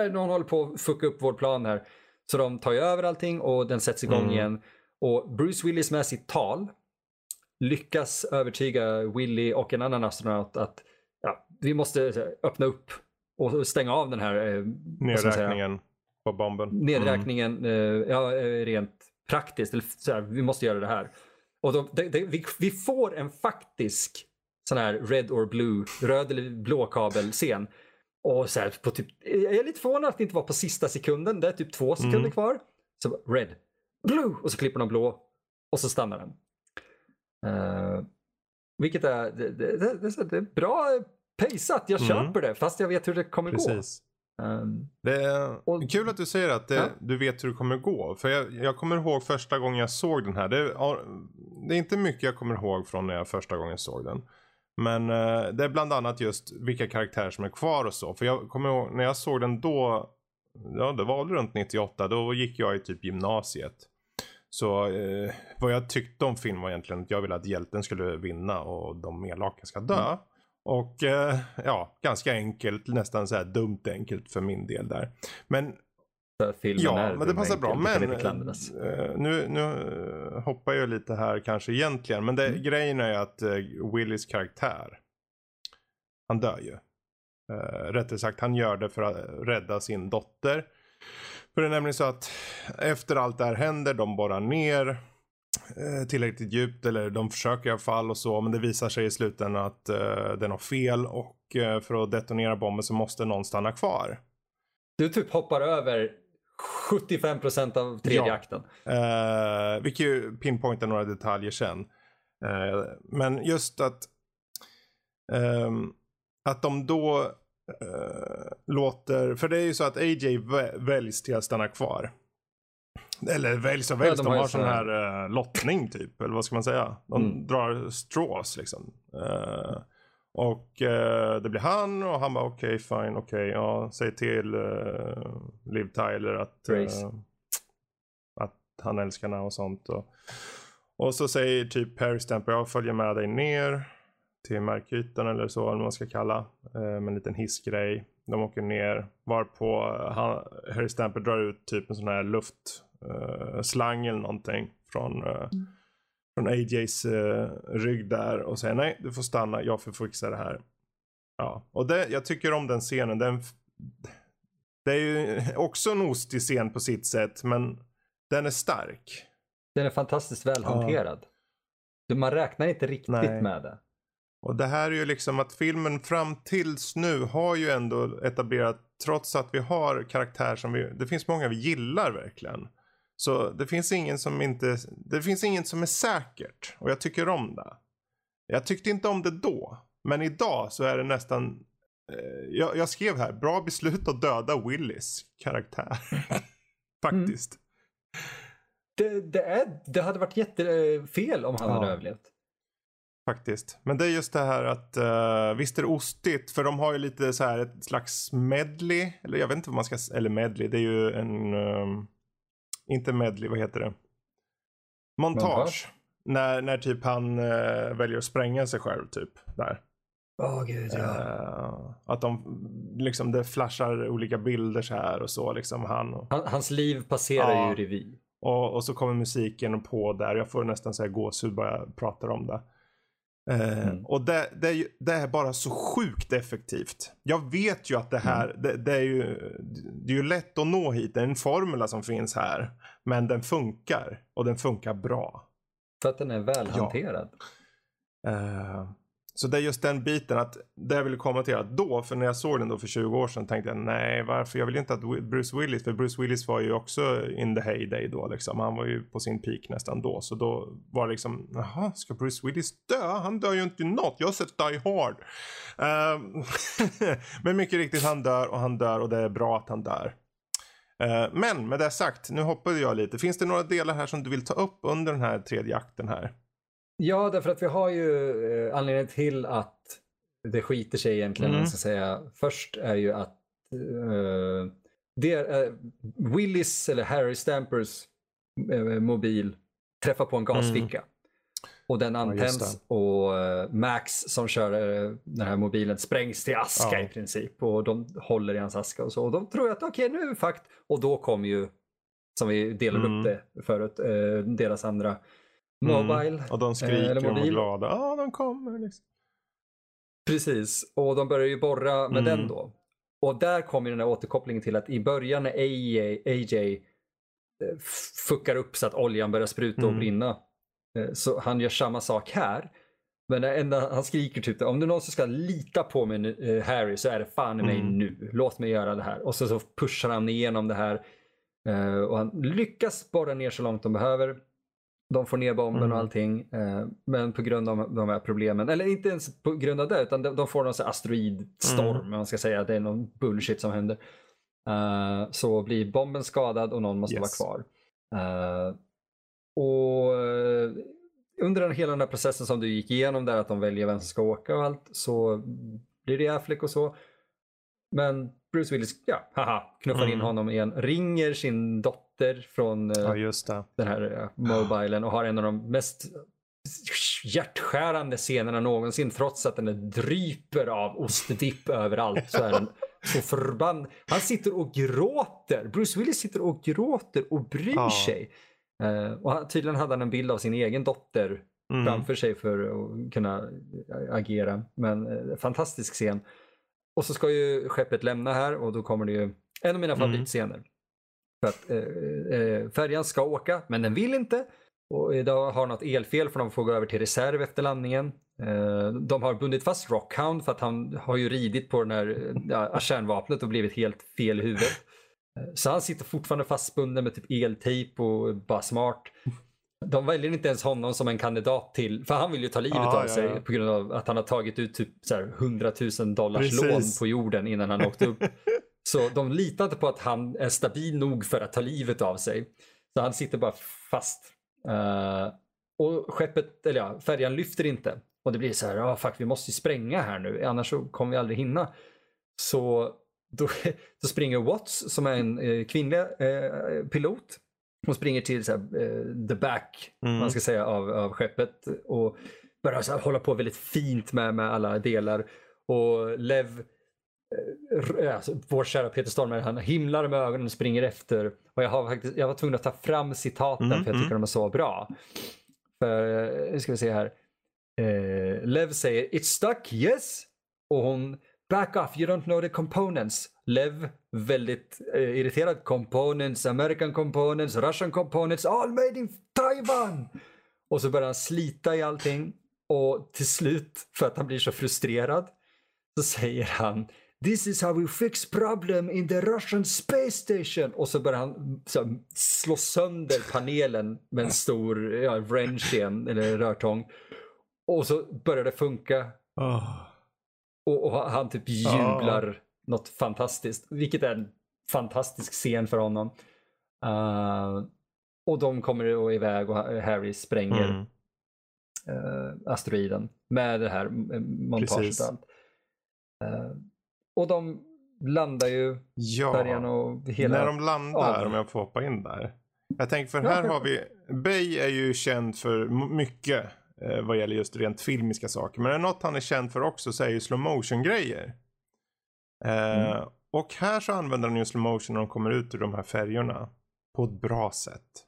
äh, någon håller på att fucka upp vår plan här. Så de tar ju över allting och den sätts igång Mm. igen. Och Bruce Willis med sitt tal lyckas övertyga Willy och en annan astronaut att ja, vi måste här, öppna upp och stänga av den här eh, nedräkningen på bomben. nedräkningen eh, ja, eh, rent praktiskt. Eller så här, vi måste göra det här. Och de, det, det, vi, vi får en faktisk sån här red or blue, röd eller blå kabelscen. Och så här, på typ, jag är lite förvånad att det inte var på sista sekunden. Det är typ två sekunder Mm. kvar. Så red, blue och så klipper de blå och så stannar den. Eh, vilket är, det, det, det, det är bra paceat, jag Mm. köper det fast jag vet hur det kommer Precis. gå. Um, Det är Och- kul att du säger att det, Ja. du vet hur det kommer gå. För jag, jag kommer ihåg första gången jag såg den här. Det, är- det är inte mycket jag kommer ihåg från när jag första gången såg den. Men eh, det är bland annat just vilka karaktärer som är kvar och så. För jag kommer ihåg när jag såg den då. Ja det var runt 98. Då gick jag i typ gymnasiet. Så eh, vad jag tyckte om film var egentligen att jag ville att hjälten skulle vinna och de elaka ska dö. Mm. Och eh, ja, ganska enkelt, nästan så här dumt enkelt för min del där. Men filmen ja, men det passar bra. Men eh, nu, nu eh, hoppar jag lite här kanske egentligen. Men det, Mm. grejen är att eh, Willys karaktär, han dör ju. Rättare sagt, han gör det för att rädda sin dotter. För det är nämligen så att efter allt det här händer, de borrar ner tillräckligt djupt, eller de försöker i alla fall och så, men det visar sig i slutändan att eh, det är något fel och eh, för att detonera bomben så måste någon stanna kvar. Du typ hoppar över 75% av tredje Ja. akten. Eh, vi kan ju pinpointa några detaljer sen. Eh, men just att, ehm, att de då uh, låter, för det är ju så att AJ väljs till att stanna kvar. Eller väljs och väljs, ja, de, de har sån här uh, lottning typ, eller vad ska man säga? De mm. drar straws liksom. Uh, och uh, det blir han och han bara okej, okay, fine, okej, okay, ja, säg till uh, Liv Tyler att, att han älskar henne och sånt. Och, och så säger typ Harry Stamper, jag följer med dig ner till markytan eller så, eller man ska kalla. med en liten hissgrej. De åker ner, varpå han, Harry Stamper drar ut typ en sån här luft uh, slang eller någonting från, uh, mm. från AJs uh, eh, rygg där och säger nej du får stanna, jag får fixa det här. Ja, och det, jag tycker om den scenen. Den, det är ju också en ostig scen på sitt sätt men den är stark. Den är fantastiskt väl hanterad. Ja. Man räknar inte riktigt nej. med det. Och det här är ju liksom att filmen fram tills nu har ju ändå etablerat, trots att vi har karaktär som vi, det finns många vi gillar verkligen. Så det finns ingen som inte, det finns inget som är säkert. Och jag tycker om det. Jag tyckte inte om det då. Men idag så är det nästan, eh, jag, jag, skrev här, bra beslut att döda Willis karaktär. Faktiskt. Mm. Det, det, är, det hade varit jättefel om han ja. hade överlevt. Faktiskt. Men det är just det här att uh, visst är det ostigt för de har ju lite så här ett slags medley. Eller jag vet inte vad man ska, eller medley, det är ju en um, inte medley, vad heter det? Montage. Montage. När, när typ han uh, väljer att spränga sig själv typ. Där. Åh oh, gud ja. Uh, att de liksom det flashar olika bilder så här och så liksom han. Och... han hans liv passerar ja. ju revy. Och, och så kommer musiken på där. Jag får nästan säga gåshud bara jag pratar om det. Eh, mm. Och det, det, det, är bara så sjukt effektivt. Jag vet ju att det här, mm. det, det, är ju, det är ju lätt att nå hit. Det är en formula som finns här. Men den funkar och den funkar bra. För att den är välhanterad. Ja. Uh, så det är just den biten att det jag ville komma till att då, för när jag såg den då för 20 år sedan tänkte jag nej varför, jag vill inte att Bruce Willis, för Bruce Willis var ju också in the heyday då liksom. Han var ju på sin peak nästan då. Så då var det liksom, jaha, ska Bruce Willis dö? Han dör ju inte i något. Jag har sett Die Hard. Uh, men mycket riktigt, han dör och han dör och det är bra att han dör. Uh, men med det sagt, nu hoppade jag lite. Finns det några delar här som du vill ta upp under den här tredje akten här? Ja, därför att vi har ju eh, anledningen till att det skiter sig egentligen, mm. man ska säga. Först är ju att eh, det, eh, Willis eller Harry Stampers eh, mobil träffar på en gasficka. Mm. Och den antänds ja, och Max som kör den här mobilen sprängs till aska ja. i princip. Och de håller i hans aska och så. Och de tror att okej okay, nu är fakt. Och då kommer ju, som vi delade mm. upp det förut, deras andra Mm. Mobile. Mm. Och de skriker eller mobil. och är glada. Ja, de kommer. Liksom. Precis, och de börjar ju borra med mm. den då. Och där kommer den här återkopplingen till att i början när AJ, AJ eh, fuckar upp så att oljan börjar spruta och mm. brinna. Eh, så han gör samma sak här. Men enda, han skriker typ om du någonsin ska lita på mig eh, Harry så är det fan i mig mm. nu. Låt mig göra det här. Och så, så pushar han igenom det här. och han lyckas borra ner så långt de behöver. De får ner bomben mm. och allting. Eh, men på grund av de här problemen, eller inte ens på grund av det, utan de, de får någon asteroidstorm, mm. man ska säga. Det är någon bullshit som händer. Uh, så blir bomben skadad och någon måste yes. vara kvar. Uh, och uh, under den, hela den här processen som du gick igenom där, att de väljer vem som ska åka och allt, så blir det Affleck och så. Men Bruce Willis, ja, haha, knuffar mm. in honom igen, ringer sin dotter dotter från eh, ja, den här uh, mobilen och har en av de mest hjärtskärande scenerna någonsin trots att den dryper av ostdipp överallt. Så är den så förbann... Han sitter och gråter. Bruce Willis sitter och gråter och bryr ja. sig. Uh, och tydligen hade han en bild av sin egen dotter mm. framför sig för att kunna agera. Men fantastisk scen. Och så ska ju skeppet lämna här och då kommer det ju en av mina mm. För att eh, eh, färjan ska åka, men den vill inte. Och idag har något elfel för de får gå över till reserv efter landningen. Eh, de har bundit fast Rockhound för att han har ju ridit på den här ja, kärnvapnet och blivit helt fel i huvudet. Eh, så han sitter fortfarande fastbunden med typ eltejp och bara smart. de väljer inte ens honom som en kandidat till, för han vill ju ta livet Ja, av ja, sig ja. på grund av att han har tagit ut typ så här 100 000 dollars Precis. lån på jorden innan han åkte upp. Så de litar inte på att han är stabil nog för att ta livet av sig. Så han sitter bara fast. Eh, och skeppet, eller ja, färjan lyfter inte. Och det blir så här, ah, fuck vi måste ju spränga här nu, annars så kommer vi aldrig hinna. Så då, då springer Watts som är en eh, kvinnlig eh, pilot. Hon springer till så här, eh, the back, Mm. man ska säga, av, av skeppet. Och börjar så här, hålla på väldigt fint med, med alla delar. Och Lev, alltså, vår kära Peter Stormare, han himlar med ögonen och springer efter. Och jag, har faktiskt, jag var tvungen att ta fram citaten Mm, för jag tycker mm. de är så bra. För, eh, nu ska vi se här. Eh, Lev säger “It's stuck, yes?” och hon “Back off, you don't know the components”. Lev väldigt eh, irriterad. “Components, American components, Russian components, all made in Taiwan!” Och så börjar han slita i allting och till slut, för att han blir så frustrerad, så säger han This is how we fix problem in the Russian space station. Och så börjar han så, slå sönder panelen med en stor ja, wrench igen, eller rörtång. Och så börjar det funka Åh. och, och han typ jublar något fantastiskt. Vilket är en fantastisk scen för honom. Uh, och de kommer iväg och Harry spränger Mm. eh, asteroiden med det här montaget Precis. och allt. Och de landar ju, Ja. färjan och hela... När de landar, av- om jag får hoppa in där. Jag tänker för här har vi, Bay är ju känd för mycket eh, vad gäller just rent filmiska saker. Men är det något han är känd för också så är ju slow motion grejer. Eh, Mm. Och här så använder han ju slow motion när de kommer ut ur de här färjorna. På ett bra sätt.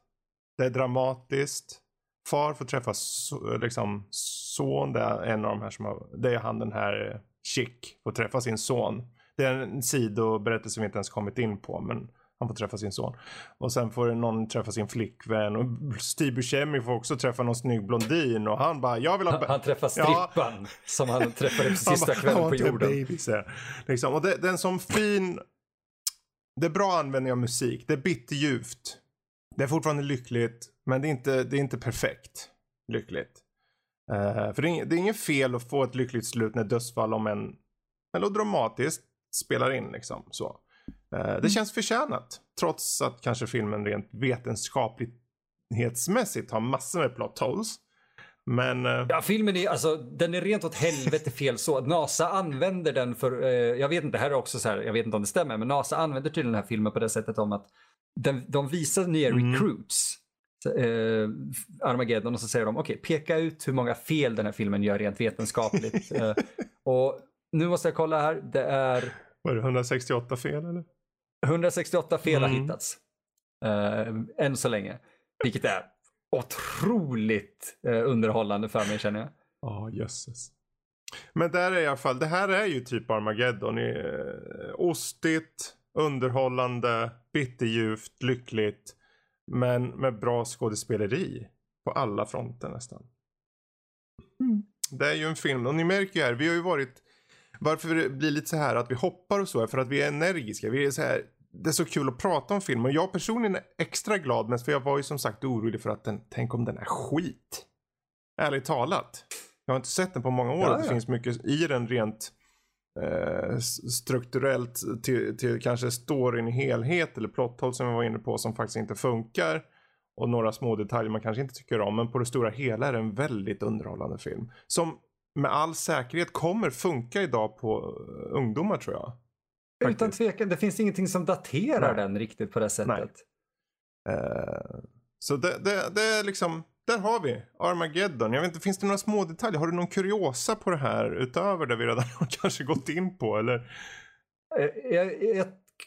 Det är dramatiskt. Far får träffa so- liksom, son. Det är en av de här som har, det är han den här Chick får träffa sin son. Det är en sidoberättelse vi inte ens kommit in på. Men han får träffa sin son. Och sen får någon träffa sin flickvän. Och Steve Buscemi får också träffa någon snygg blondin. Och han bara, jag vill ha... Han, han träffar Ja. strippan som han träffade på sista bara, kvällen "I på jorden. Baby, liksom. Och det, det är en sån fin... Det är bra användning av musik. Det är bitterljuvt. Det är fortfarande lyckligt. Men det är inte, det är inte perfekt lyckligt. Eh, för det är, det är inget fel att få ett lyckligt slut när dödsfall om en melodramatiskt spelar in liksom. Så. Eh, det känns förtjänat. Trots att kanske filmen rent vetenskaplighetsmässigt har massor med plot holes. Men... eh, Ja, filmen är, alltså, den är rent åt helvete fel så. NASA använder den för, eh, jag vet inte, här är också så här, jag vet inte om det stämmer, men NASA använder till den här filmen på det sättet om att den, de visar nya Mm. recruits, eh, Armageddon, och så säger de, okej, peka ut hur många fel den här filmen gör rent vetenskapligt. eh, och nu måste jag kolla här, det är Var det 168 fel eller? 168 fel har Mm. hittats. Uh, än så länge. Vilket är otroligt eh, underhållande för mig känner jag. Ja, jösses. Men där är i alla fall, det här är ju typ Armageddon. Eh, ostigt, underhållande, bitterljuvt, lyckligt. Men med bra skådespeleri. På alla fronter nästan. Det är ju en film, och ni märker ju här, vi har ju varit varför det blir lite så här att vi hoppar och så är för att vi är energiska. Vi är så här, det är så kul att prata om film och jag personligen är extra glad mest för jag var ju som sagt orolig för att den, tänk om den är skit. Ärligt talat. Jag har inte sett den på många år Ja, och det ja. finns mycket i den rent strukturellt till, till kanske storyn i helhet eller plotthåll som vi var inne på som faktiskt inte funkar. Och några små detaljer man kanske inte tycker om men på det stora hela är det en väldigt underhållande film. Som med all säkerhet kommer funka idag på eh, ungdomar tror jag. Utan Faktiskt. tvekan, det finns ingenting som daterar Nej. den riktigt på det sättet. Eh, så det, det, det är liksom, där har vi Armageddon. Jag vet inte, finns det några små detaljer? Har du någon kuriosa på det här utöver det vi redan har kanske gått in på? Eller? Eh, Jag, jag,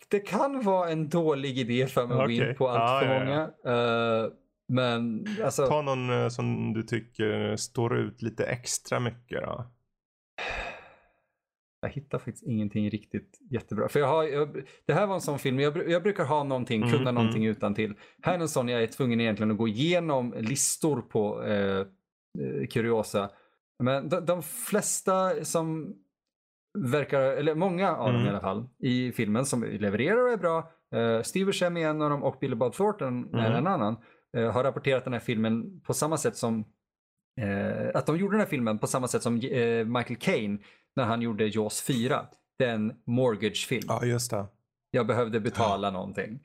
det kan vara en dålig idé för mig att gå Okej. in på allt Ja, för ja, ja. många. Eh, men alltså, Ta någon eh, som du tycker står ut lite extra mycket då. Jag hittar faktiskt ingenting riktigt jättebra. För jag har, jag, det här var en sån film, jag, jag brukar ha någonting, Mm, kunna någonting mm. utan till. Här är en sån jag är tvungen egentligen att gå igenom listor på eh, eh, kuriosa. Men de, de flesta som verkar, eller många av dem Mm. i alla fall, i filmen som levererar och är bra. Eh, Steve Buscemi är en av dem och Billy Bob Thornton är Mm. en annan. eh, har rapporterat den här filmen på samma sätt som eh, att de gjorde den här filmen på samma sätt som eh, Michael Caine när han gjorde Jaws 4. Den mortgage-film. Ja, just det. Jag behövde betala ja. någonting.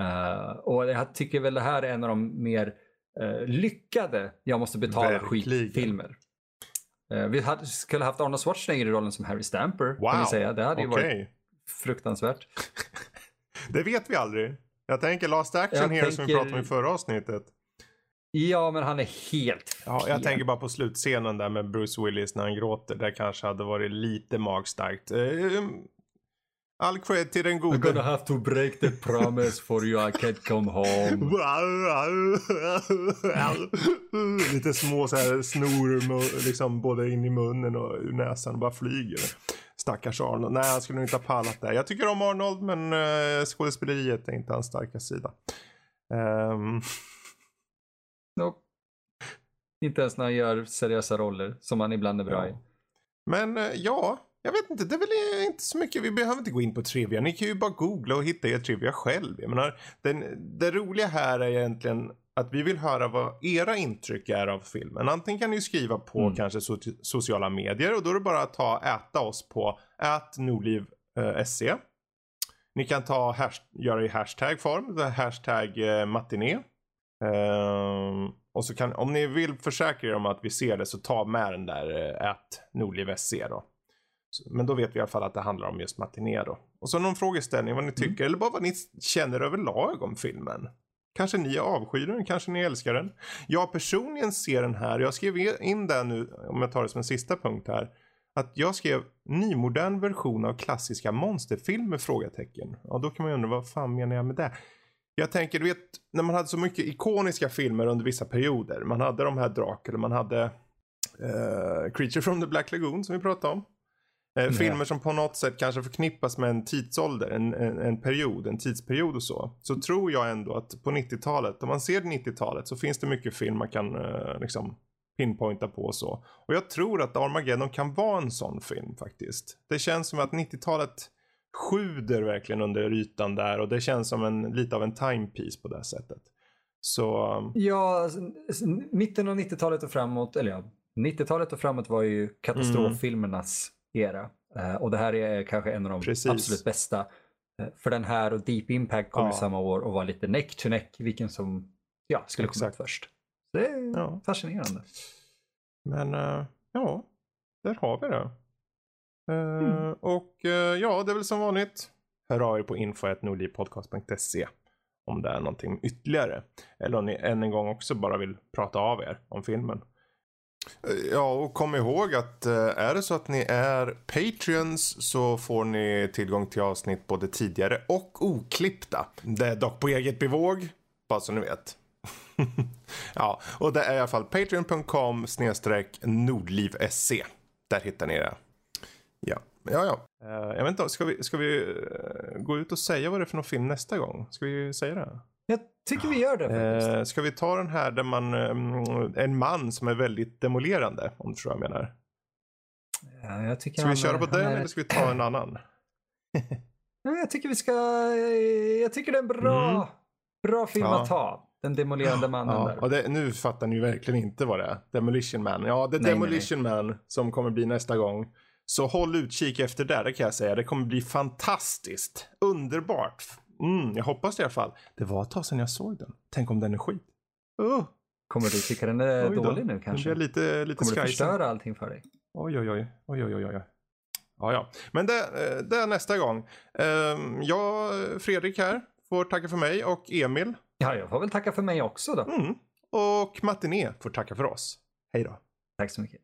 Uh, och jag tycker väl det här är en av de mer uh, lyckade Jag måste betala skitfilmer. Uh, vi hade, skulle haft Arnold Schwarzenegger i rollen som Harry Stamper. Wow. Kan vi säga. Det hade ju okay. varit fruktansvärt. det vet vi aldrig. Jag tänker Last Action jag Hero tänker... som vi pratade om i förra avsnittet. Ja, men han är helt. Ja, jag tänker bara på slutscenen där med Bruce Willis när han gråter. Det kanske hade varit lite magstarkt. All cred till den gode. I'm gonna have to break the promise for you, I can't come home. Lite små så här snor liksom både in i munnen och ur näsan och bara flyger. Stackars Arnold. Nej, han skulle nog inte ha pallat det. Jag tycker om Arnold, men uh, skådespeleriet är inte hans starka sida. Um... Nope. Inte ens när han gör seriösa roller, som han ibland är bra ja. i. Men uh, ja, jag vet inte, det är väl inte så mycket, vi behöver inte gå in på trivia. Ni kan ju bara googla och hitta er trivia själv. Jag menar, den, det roliga här är egentligen att vi vill höra vad era intryck är av filmen. Antingen kan ni skriva på mm. kanske so sociala medier och då är det bara att ta äta oss på @nordliv.se. Eh, ni kan ta göra i hashtag-form, hashtag eh, matiné. Uh, och så kan, om ni vill försäkra er om att vi ser det så ta med den där eh, nordliv.se då. Men då vet vi i alla fall att det handlar om just matiné då. Och så någon frågeställning vad ni mm. tycker mm. eller bara vad ni känner överlag om filmen. Kanske ni avskyr den, kanske ni älskar den. Jag personligen ser den här, jag skrev in det nu, om jag tar det som en sista punkt här. Att jag skrev nymodern version av klassiska monsterfilmer? Frågetecken. Ja, då kan man ju undra vad fan menar jag med det? Jag tänker, du vet, när man hade så mycket ikoniska filmer under vissa perioder. Man hade de här Dracula, man hade uh, Creature from the Black Lagoon som vi pratade om. Eh, filmer som på något sätt kanske förknippas med en tidsålder, en, en, en, period, en tidsperiod och så. Så tror jag ändå att på 90-talet, om man ser 90-talet så finns det mycket film man kan eh, liksom pinpointa på och så. Och jag tror att Armageddon kan vara en sån film faktiskt. Det känns som att 90-talet sjuder verkligen under ytan där och det känns som en, lite av en timepiece på det sättet. Så... Um, ja, mitten av 90-talet och framåt, eller ja, 90-talet och framåt var ju katastroffilmernas era. Uh, och det här är kanske en av de Precis. absolut bästa. Uh, för den här och Deep Impact kom ja. samma år och var lite neck to neck vilken som ja, skulle komma ut först. Det är ja. fascinerande. Men uh, ja, där har vi det. Mm. Och ja, det är väl som vanligt. Hör av er på info.nordlivpodcast.se om det är någonting ytterligare. Eller om ni än en gång också bara vill prata av er om filmen. Ja, och kom ihåg att eh, är det så att ni är Patreons så får ni tillgång till avsnitt både tidigare och oklippta. Det är dock på eget bevåg, bara så ni vet. ja, och det är i alla fall patreon.com snedstreck nordliv.se. Där hittar ni det. Ja, ja, ja. Uh, jag vet inte, ska vi, ska vi uh, gå ut och säga vad det är för någon film nästa gång? Ska vi säga det? Jag tycker vi gör det faktiskt. Eh, ska vi ta den här där man, um, en man som är väldigt demolerande, om du tror vad jag menar? Ja, jag tycker ska vi köra på den är... eller ska vi ta en annan? ja, jag tycker vi ska, jag tycker det är en bra, mm. bra film ja. att ta. Den demolerande mannen ja, där. Och det, nu fattar ni verkligen inte vad det är. Demolition Man. Ja, det är nej, Demolition nej, nej. Man som kommer bli nästa gång. Så håll utkik efter det, det kan jag säga. Det kommer bli fantastiskt. Underbart. Mm, jag hoppas det i alla fall. Det var ett tag sedan jag såg den. Tänk om den är skit. Uh. Kommer du tycka den är dålig nu kanske? Den lite, lite Kommer du förstöra allting för dig? Oj, oj, oj. oj, oj, oj, oj. Ja, ja. Men det, eh, det är nästa gång. Ehm, jag, Fredrik här, får tacka för mig och Emil. Ja, jag får väl tacka för mig också då. Mm. Och Matiné får tacka för oss. Hej då. Tack så mycket.